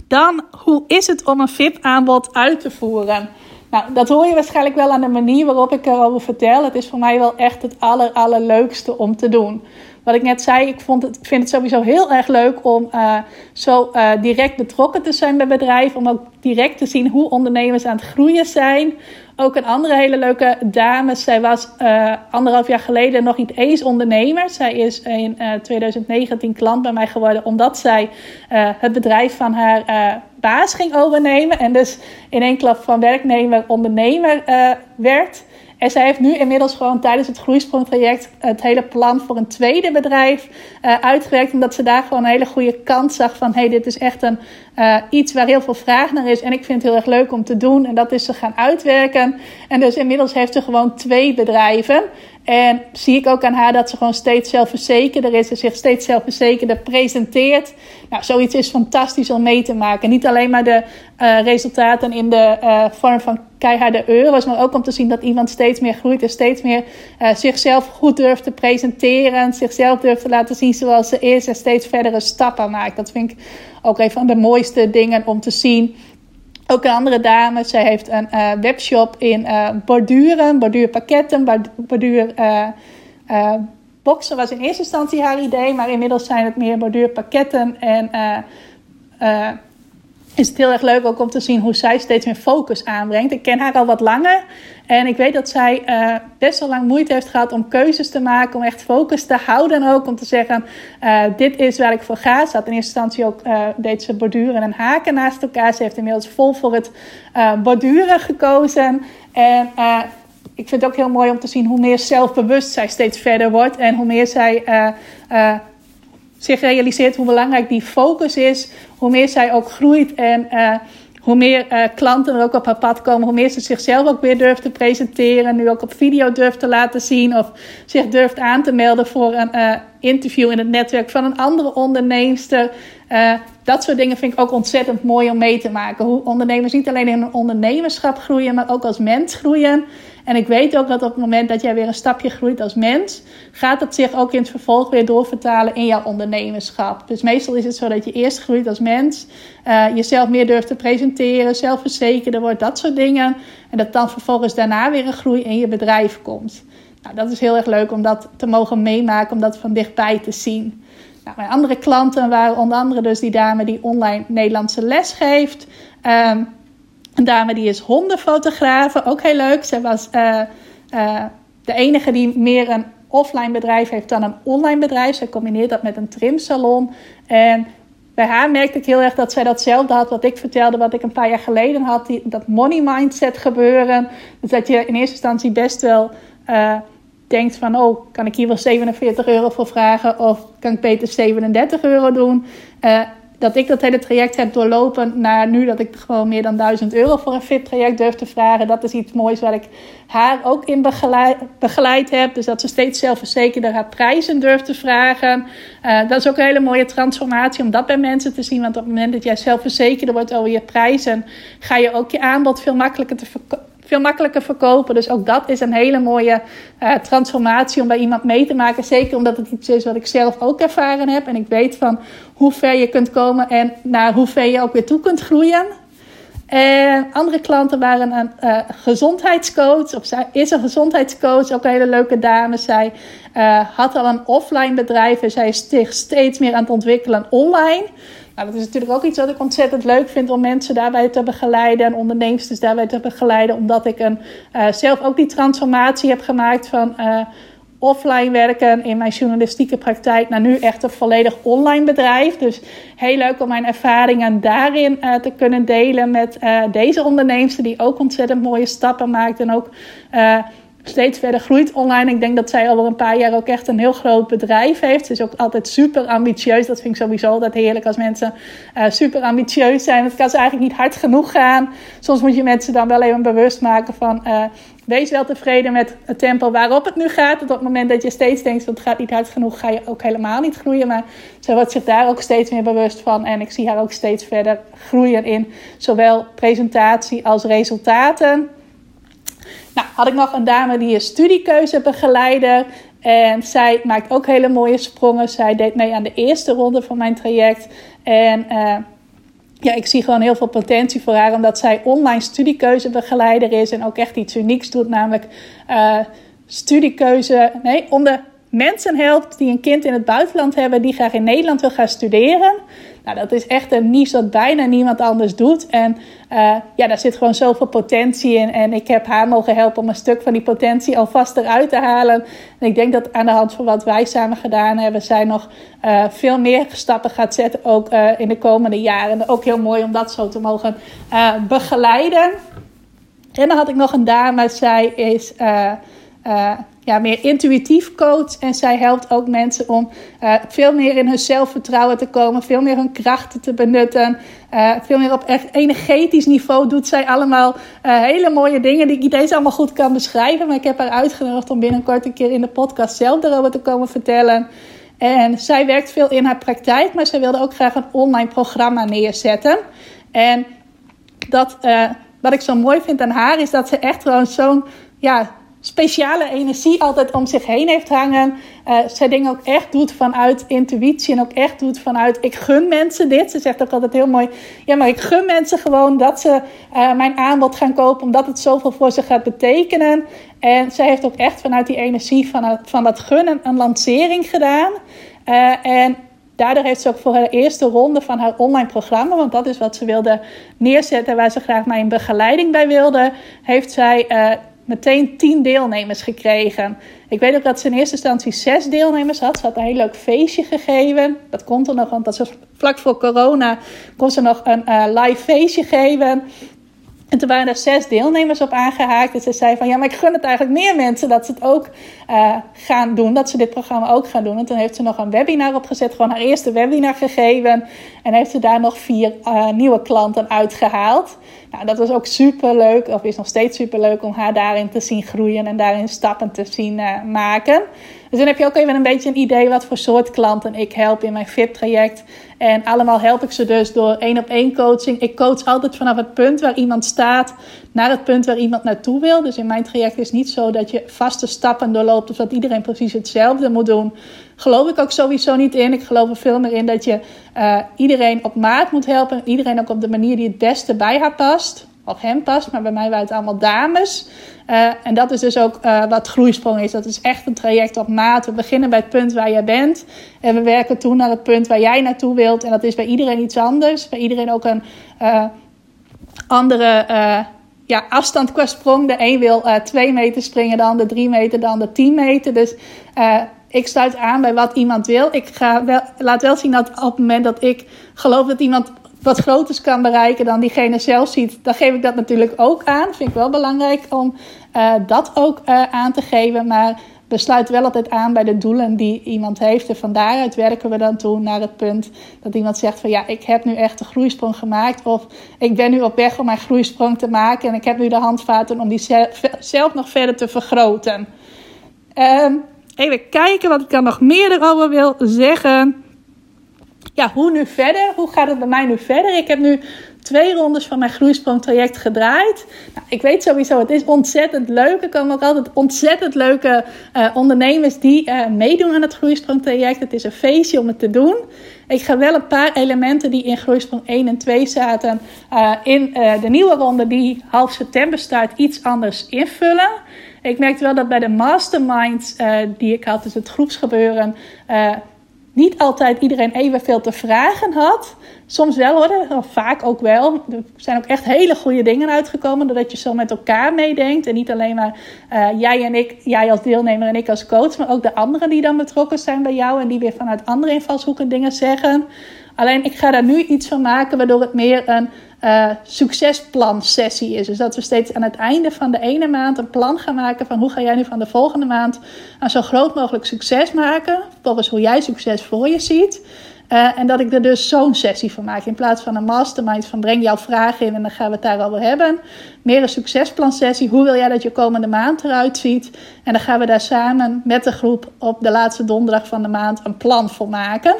Dan, hoe is het om een VIP-aanbod uit te voeren? Nou, dat hoor je waarschijnlijk wel aan de manier waarop ik erover vertel. Het is voor mij wel echt het aller, allerleukste om te doen wat ik net zei, ik, vond het, vind het sowieso heel erg leuk om uh, zo uh, direct betrokken te zijn bij bedrijven. Om ook direct te zien hoe ondernemers aan het groeien zijn. Ook een andere hele leuke dame. Zij was uh, anderhalf jaar geleden nog niet eens ondernemer. Zij is in 2019 klant bij mij geworden omdat zij het bedrijf van haar baas ging overnemen. En dus in één klap van werknemer ondernemer werd. En zij heeft nu inmiddels gewoon tijdens het groeisprongtraject het hele plan voor een tweede bedrijf uh, uitgewerkt. Omdat ze daar gewoon een hele goede kans zag van: hey, dit is echt een, uh, iets waar heel veel vraag naar is. En ik vind het heel erg leuk om te doen. En dat is ze gaan uitwerken. En dus inmiddels heeft ze gewoon twee bedrijven. En zie ik ook aan haar dat ze gewoon steeds zelfverzekerder is. En zich steeds zelfverzekerder presenteert. Nou, zoiets is fantastisch om mee te maken. Niet alleen maar de uh, resultaten in de uh, vorm van keiharde euro's. Maar ook om te zien dat iemand steeds meer groeit. En steeds meer uh, zichzelf goed durft te presenteren. Zichzelf durft te laten zien zoals ze is. En steeds verdere stappen maakt. Dat vind ik ook een van de mooiste dingen om te zien. Ook een andere dame, zij heeft een uh, webshop in uh, borduren, borduurpakketten, borduur uh, boxen was in eerste instantie haar idee, maar inmiddels zijn het meer borduurpakketten en is het heel erg leuk ook om te zien hoe zij steeds meer focus aanbrengt. Ik ken haar al wat langer en ik weet dat zij uh, best wel lang moeite heeft gehad om keuzes te maken, om echt focus te houden ook, om te zeggen, uh, dit is waar ik voor ga. Ze had in eerste instantie ook, uh, deed ze borduren en haken naast elkaar. Ze heeft inmiddels vol voor het borduren gekozen en ik vind het ook heel mooi om te zien hoe meer zelfbewust zij steeds verder wordt en hoe meer zij zich realiseert hoe belangrijk die focus is, hoe meer zij ook groeit en hoe meer uh, klanten er ook op haar pad komen, hoe meer ze zichzelf ook weer durft te presenteren. Nu ook op video durft te laten zien of zich durft aan te melden voor een uh, interview in het netwerk van een andere onderneemster. Dat soort dingen vind ik ook ontzettend mooi om mee te maken. Hoe ondernemers niet alleen in hun ondernemerschap groeien, maar ook als mens groeien. En ik weet ook dat op het moment dat jij weer een stapje groeit als mens, gaat dat zich ook in het vervolg weer doorvertalen in jouw ondernemerschap. Dus meestal is het zo dat je eerst groeit als mens, uh, jezelf meer durft te presenteren, zelfverzekerder wordt, dat soort dingen. En dat dan vervolgens daarna weer een groei in je bedrijf komt. Nou, dat is heel erg leuk om dat te mogen meemaken, om dat van dichtbij te zien. Nou, mijn andere klanten waren onder andere dus die dame die online Nederlandse les geeft. Um, een dame die is hondenfotografe, ook heel leuk. Zij was uh, uh, de enige die meer een offline bedrijf heeft dan een online bedrijf. Zij combineert dat met een trimsalon. En bij haar merkte ik heel erg dat zij datzelfde had wat ik vertelde, wat ik een paar jaar geleden had. Die, dat money mindset gebeuren. Dus dat je in eerste instantie best wel uh, denkt van, oh, kan ik hier wel 47 euro voor vragen? Of kan ik beter 37 euro doen? Dat ik dat hele traject heb doorlopen naar nu dat ik gewoon meer dan 1000 euro voor een fit-traject durf te vragen. Dat is iets moois waar ik haar ook in begeleid, begeleid heb. Dus dat ze steeds zelfverzekerder haar prijzen durft te vragen. Uh, dat is ook een hele mooie transformatie om dat bij mensen te zien. Want op het moment dat jij zelfverzekerder wordt over je prijzen, ga je ook je aanbod veel makkelijker te verkopen veel makkelijker verkopen. Dus ook dat is een hele mooie uh, transformatie om bij iemand mee te maken. Zeker omdat het iets is wat ik zelf ook ervaren heb. En ik weet van hoe ver je kunt komen en naar hoe ver je ook weer toe kunt groeien. En andere klanten waren een uh, gezondheidscoach. Of zij is een gezondheidscoach, ook een hele leuke dame. Zij had al een offline bedrijf en zij is steeds meer aan het ontwikkelen online. Nou, dat is natuurlijk ook iets wat ik ontzettend leuk vind om mensen daarbij te begeleiden en ondernemers daarbij te begeleiden, omdat ik een, uh, zelf ook die transformatie heb gemaakt van uh, offline werken in mijn journalistieke praktijk naar nu echt een volledig online bedrijf. Dus heel leuk om mijn ervaringen daarin uh, te kunnen delen met deze ondernemers die ook ontzettend mooie stappen maakt en ook steeds verder groeit online. Ik denk dat zij al een paar jaar ook echt een heel groot bedrijf heeft. Ze is ook altijd super ambitieus. Dat vind ik sowieso altijd heerlijk als mensen uh, super ambitieus zijn. Het kan ze eigenlijk niet hard genoeg gaan. Soms moet je mensen dan wel even bewust maken van... Uh, wees wel tevreden met het tempo waarop het nu gaat. op het moment dat je steeds denkt dat het gaat niet hard genoeg... ga je ook helemaal niet groeien. Maar ze wordt zich daar ook steeds meer bewust van. En ik zie haar ook steeds verder groeien in zowel presentatie als resultaten... Nou, had ik nog een dame die is studiekeuzebegeleider. En zij maakt ook hele mooie sprongen. Zij deed mee aan de eerste ronde van mijn traject. En uh, ja, ik zie gewoon heel veel potentie voor haar, omdat zij online studiekeuzebegeleider is en ook echt iets unieks doet, namelijk uh, studiekeuze, nee, onder mensen helpt die een kind in het buitenland hebben die graag in Nederland wil gaan studeren. Nou, dat is echt een niche dat bijna niemand anders doet. En uh, ja, daar zit gewoon zoveel potentie in. En ik heb haar mogen helpen om een stuk van die potentie alvast eruit te halen. En ik denk dat aan de hand van wat wij samen gedaan hebben, zij nog uh, veel meer stappen gaat zetten, ook uh, in de komende jaren. En ook heel mooi om dat zo te mogen begeleiden. En dan had ik nog een dame, zij is ja, meer intuïtief coach. En zij helpt ook mensen om uh, veel meer in hun zelfvertrouwen te komen, veel meer hun krachten te benutten. Uh, veel meer op echt energetisch niveau doet zij allemaal hele mooie dingen die ik niet eens allemaal goed kan beschrijven. Maar ik heb haar uitgenodigd om binnenkort een keer in de podcast zelf erover te komen vertellen. En zij werkt veel in haar praktijk, maar zij wilde ook graag een online programma neerzetten. En dat, wat ik zo mooi vind aan haar is dat ze echt gewoon zo'n ja, speciale energie altijd om zich heen heeft hangen. Uh, zij dingen ook echt doet vanuit intuïtie en ook echt doet vanuit ik gun mensen dit. Ze zegt ook altijd heel mooi, ja maar ik gun mensen gewoon dat ze uh, mijn aanbod gaan kopen omdat het zoveel voor ze gaat betekenen. En zij heeft ook echt vanuit die energie van, van dat gunnen een lancering gedaan. En daardoor heeft ze ook voor haar eerste ronde van haar online programma, want dat is wat ze wilde neerzetten, waar ze graag mijn begeleiding bij wilde, heeft zij meteen tien deelnemers gekregen. Ik weet ook dat ze in eerste instantie zes deelnemers had. Ze had een heel leuk feestje gegeven. Dat komt er nog, want dat was vlak voor corona. Kon ze nog een uh, live feestje geven. En toen waren er zes deelnemers op aangehaakt. En ze zei van ja, maar ik gun het eigenlijk meer mensen dat ze het ook uh, gaan doen. Dat ze dit programma ook gaan doen. En toen heeft ze nog een webinar opgezet. Gewoon haar eerste webinar gegeven. En heeft ze daar nog vier uh, nieuwe klanten uitgehaald. Nou, dat was ook super leuk. Of is nog steeds super leuk om haar daarin te zien groeien. En daarin stappen te zien uh, maken. Dus dan heb je ook even een beetje een idee wat voor soort klanten ik help in mijn VIP-traject. En allemaal help ik ze dus door één op één coaching. Ik coach altijd vanaf het punt waar iemand staat naar het punt waar iemand naartoe wil. Dus in mijn traject is niet zo dat je vaste stappen doorloopt of dat iedereen precies hetzelfde moet doen. Geloof ik ook sowieso niet in. Ik geloof er veel meer in dat je uh, iedereen op maat moet helpen. Iedereen ook op de manier die het beste bij haar past of hem past. Maar bij mij waren het allemaal dames. Uh, en dat is dus ook uh, wat groeisprong is. Dat is echt een traject op maat. We beginnen bij het punt waar jij bent. En we werken toen naar het punt waar jij naartoe wilt. En dat is bij iedereen iets anders. Bij iedereen ook een uh, andere ja, afstand qua sprong. De een wil 2 meter springen, de ander 3 meter, de ander 10 meter. Dus ik sluit aan bij wat iemand wil. Ik ga wel, laat wel zien dat op het moment dat ik geloof dat iemand wat groters kan bereiken dan diegene zelf ziet, dan geef ik dat natuurlijk ook aan. Vind ik wel belangrijk om uh, dat ook uh, aan te geven. Maar we sluiten wel altijd aan bij de doelen die iemand heeft. En van daaruit werken we dan toe naar het punt dat iemand zegt van ja, ik heb nu echt de groeisprong gemaakt. Of ik ben nu op weg om mijn groeisprong te maken. En ik heb nu de handvaten om die zelf, nog verder te vergroten. Uh, even kijken wat ik dan nog meer erover wil zeggen ja, hoe nu verder? Hoe gaat het bij mij nu verder? Ik heb nu twee rondes van mijn groeisprongtraject gedraaid. Nou, ik weet sowieso, het is ontzettend leuk. Er komen ook altijd ontzettend leuke uh, ondernemers die uh, meedoen aan het groeisprongtraject. Het is een feestje om het te doen. Ik ga wel een paar elementen die in groeisprong 1 en 2 zaten, uh, in de nieuwe ronde die half september start, iets anders invullen. Ik merkte wel dat bij de masterminds die ik had, dus het groepsgebeuren niet altijd iedereen evenveel te vragen had. Soms wel hoor, vaak ook wel. Er zijn ook echt hele goede dingen uitgekomen doordat je zo met elkaar meedenkt. En niet alleen maar uh, jij en ik, jij als deelnemer en ik als coach, maar ook de anderen die dan betrokken zijn bij jou en die weer vanuit andere invalshoeken dingen zeggen. Alleen ik ga daar nu iets van maken waardoor het meer een uh, succesplan sessie is. Dus dat we steeds aan het einde van de ene maand een plan gaan maken van hoe ga jij nu van de volgende maand een zo groot mogelijk succes maken. Volgens hoe jij succes voor je ziet. Uh, en dat ik er dus zo'n sessie van maak. In plaats van een mastermind van breng jouw vragen in en dan gaan we het daarover hebben. Meer een succesplan sessie. Hoe wil jij dat je komende maand eruit ziet? En dan gaan we daar samen met de groep op de laatste donderdag van de maand een plan voor maken.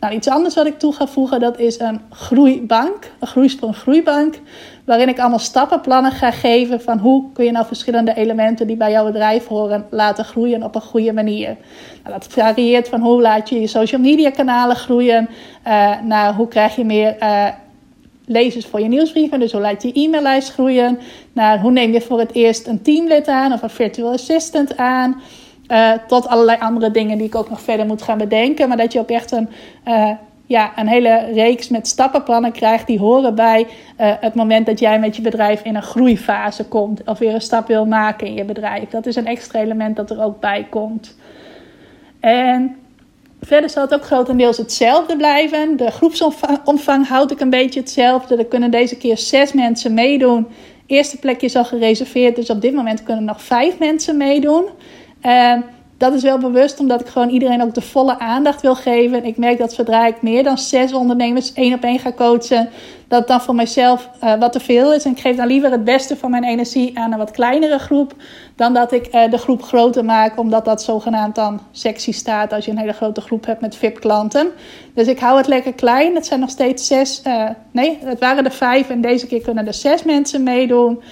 Nou, iets anders wat ik toe ga voegen, dat is een groeibank, een groeisprong groeibank, waarin ik allemaal stappenplannen ga geven van hoe kun je nou verschillende elementen die bij jouw bedrijf horen laten groeien op een goede manier. Nou, dat varieert van hoe laat je je social media kanalen groeien, uh, naar hoe krijg je meer uh, lezers voor je nieuwsbrieven. Dus hoe laat je e-maillijst groeien, naar hoe neem je voor het eerst een teamlid aan of een virtual assistant aan. Uh, tot allerlei andere dingen die ik ook nog verder moet gaan bedenken. Maar dat je ook echt een, uh, ja, een hele reeks met stappenplannen krijgt die horen bij uh, het moment dat jij met je bedrijf in een groeifase komt. Of weer een stap wil maken in je bedrijf. Dat is een extra element dat er ook bij komt. En verder zal het ook grotendeels hetzelfde blijven. De groepsomvang houd ik een beetje hetzelfde. Er kunnen deze keer zes mensen meedoen. Eerste plekje is al gereserveerd, dus op dit moment kunnen nog vijf mensen meedoen. En dat is wel bewust, omdat ik gewoon iedereen ook de volle aandacht wil geven. Ik merk dat zodra ik meer dan zes ondernemers één op één ga coachen, dat het dan voor mijzelf uh, wat te veel is. En ik geef dan liever het beste van mijn energie aan een wat kleinere groep, dan dat ik uh, de groep groter maak, omdat dat zogenaamd dan sexy staat als je een hele grote groep hebt met VIP-klanten. Dus ik hou het lekker klein. Het zijn nog steeds zes, uh, nee, het waren er vijf en deze keer kunnen er zes mensen meedoen.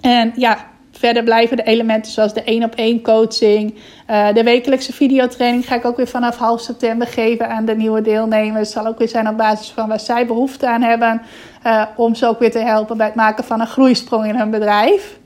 en ja, Verder blijven de elementen zoals de één op één coaching. Uh, de wekelijkse videotraining ga ik ook weer vanaf half september geven aan de nieuwe deelnemers. Het zal ook weer zijn op basis van waar zij behoefte aan hebben. Uh, om ze ook weer te helpen bij het maken van een groeisprong in hun bedrijf.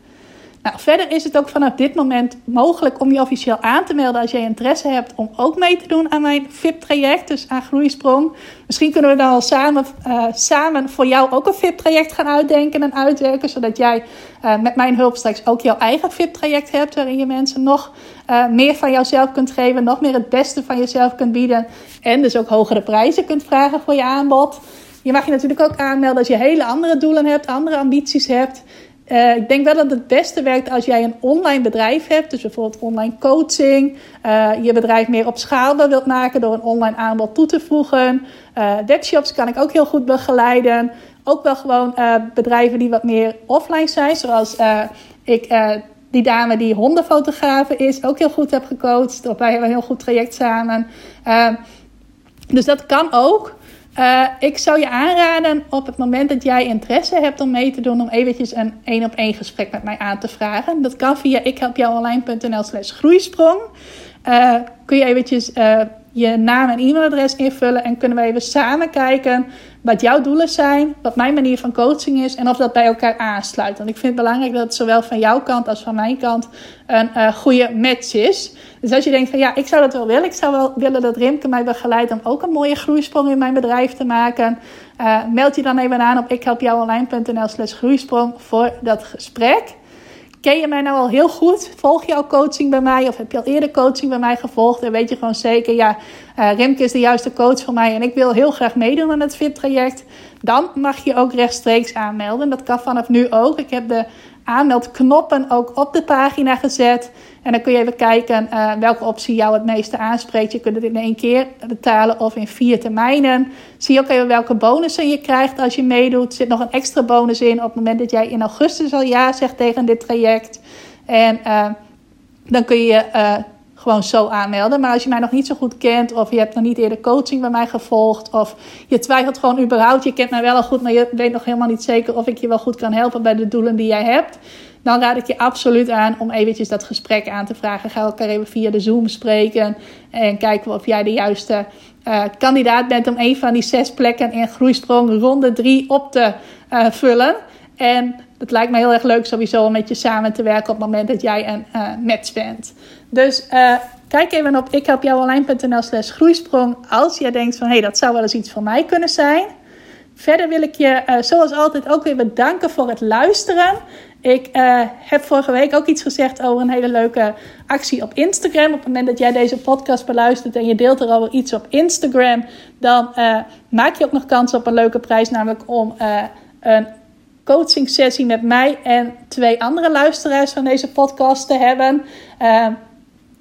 Nou, verder is het ook vanaf dit moment mogelijk om je officieel aan te melden als jij interesse hebt om ook mee te doen aan mijn VIP-traject, dus aan Groeisprong. Misschien kunnen we dan al samen, uh, samen voor jou ook een VIP-traject gaan uitdenken en uitwerken, zodat jij uh, met mijn hulp straks ook jouw eigen VIP-traject hebt, waarin je mensen nog uh, meer van jouzelf kunt geven, nog meer het beste van jezelf kunt bieden en dus ook hogere prijzen kunt vragen voor je aanbod. Je mag je natuurlijk ook aanmelden als je hele andere doelen hebt, andere ambities hebt. Uh, ik denk wel dat het beste werkt als jij een online bedrijf hebt. Dus bijvoorbeeld online coaching. Uh, je bedrijf meer op schaal wilt maken door een online aanbod toe te voegen. Uh, webshops kan ik ook heel goed begeleiden. Ook wel gewoon bedrijven die wat meer offline zijn. Zoals ik die dame die hondenfotografen is, ook heel goed heb gecoacht. Wij hebben een heel goed traject samen. dus dat kan ook. Uh, ik zou je aanraden op het moment dat jij interesse hebt om mee te doen, om eventjes een één op één gesprek met mij aan te vragen. Dat kan via ikhelpjouonline.nl slash groeisprong. Uh, kun je eventjes uh, je naam en e-mailadres invullen en kunnen we even samen kijken wat jouw doelen zijn, wat mijn manier van coaching is en of dat bij elkaar aansluit. Want ik vind het belangrijk dat het zowel van jouw kant als van mijn kant een uh, goede match is. Dus als je denkt van ja, ik zou dat wel willen, ik zou wel willen dat Rimke mij begeleidt om ook een mooie groeisprong in mijn bedrijf te maken, uh, meld je dan even aan op ikhelpjouonline.nl slash groeisprong voor dat gesprek. Ken je mij nou al heel goed? Volg je al coaching bij mij? Of heb je al eerder coaching bij mij gevolgd? En weet je gewoon zeker, ja, uh, Remke is de juiste coach voor mij en ik wil heel graag meedoen aan het FIT-traject. Dan mag je ook rechtstreeks aanmelden. Dat kan vanaf nu ook. Ik heb de aanmeldknoppen ook op de pagina gezet. En dan kun je even kijken uh, welke optie jou het meeste aanspreekt. Je kunt het in één keer betalen of in vier termijnen. Zie ook even welke bonussen je krijgt als je meedoet. Zit nog een extra bonus in op het moment dat jij in augustus al ja zegt tegen dit traject. En uh, dan kun je uh, gewoon zo aanmelden. Maar als je mij nog niet zo goed kent, of je hebt nog niet eerder coaching bij mij gevolgd, of je twijfelt gewoon überhaupt, je kent mij wel al goed, maar je weet nog helemaal niet zeker of ik je wel goed kan helpen bij de doelen die jij hebt, dan raad ik je absoluut aan om eventjes dat gesprek aan te vragen. Ga elkaar even via de Zoom spreken en kijken of jij de juiste uh, kandidaat bent om een van die zes plekken in groeisprong ronde drie op te uh, vullen. En het lijkt me heel erg leuk sowieso om met je samen te werken op het moment dat jij een uh, match bent. Dus kijk even op ikhelpjouonline.nl slash groeisprong als jij denkt van hé, hey, dat zou wel eens iets voor mij kunnen zijn. Verder wil ik je uh, zoals altijd ook weer bedanken voor het luisteren. Ik uh, heb vorige week ook iets gezegd over een hele leuke actie op Instagram. Op het moment dat jij deze podcast beluistert en je deelt er al iets op Instagram, dan uh, maak je ook nog kans op een leuke prijs, namelijk om een coaching sessie met mij en twee andere luisteraars van deze podcast te hebben.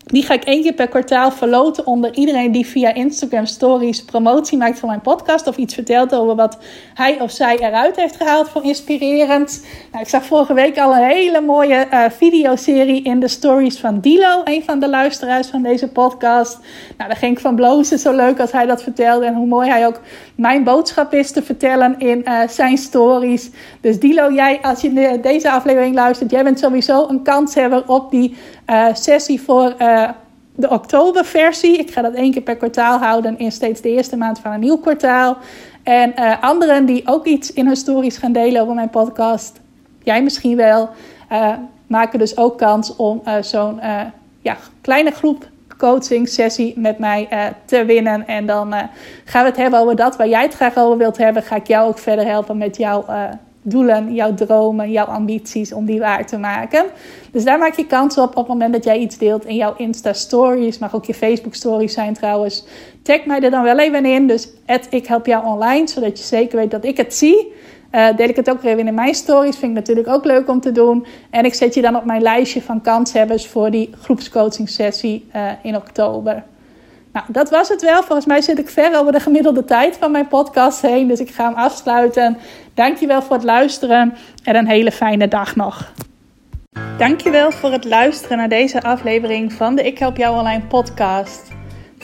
Die ga ik één keer per kwartaal verloten onder iedereen die via Instagram Stories promotie maakt van mijn podcast. Of iets vertelt over wat hij of zij eruit heeft gehaald voor inspirerend. Nou, ik zag vorige week al een hele mooie uh, videoserie in de stories van Dilo, een van de luisteraars van deze podcast. Nou, daar ging ik van blozen, zo leuk als hij dat vertelde. En hoe mooi hij ook mijn boodschap is te vertellen in uh, zijn stories. Dus Dilo, jij, als je deze aflevering luistert, jij bent sowieso een kanshebber op die uh, sessie voor uh, de oktoberversie. Ik ga dat één keer per kwartaal houden in steeds de eerste maand van een nieuw kwartaal. En anderen die ook iets in hun stories gaan delen over mijn podcast, jij misschien wel, maken dus ook kans om zo'n ja, kleine groep coaching sessie met mij uh, te winnen. En dan uh, gaan we het hebben over dat waar jij het graag over wilt hebben. Ga ik jou ook verder helpen met jouw uh, doelen, jouw dromen, jouw ambities om die waar te maken. Dus daar maak je kans op op het moment dat jij iets deelt in jouw Insta Stories. Mag ook je Facebook Stories zijn trouwens. Tag mij er dan wel even in. Dus ik help jou online, zodat je zeker weet dat ik het zie. Uh, deel ik het ook weer in mijn stories. Vind ik natuurlijk ook leuk om te doen. En ik zet je dan op mijn lijstje van kanshebbers voor die groepscoaching sessie uh, in oktober. Nou, dat was het wel. Volgens mij zit ik ver over de gemiddelde tijd van mijn podcast heen. Dus ik ga hem afsluiten. Dankjewel voor het luisteren en een hele fijne dag nog. Dankjewel voor het luisteren naar deze aflevering van de Ik Help Jou Online podcast.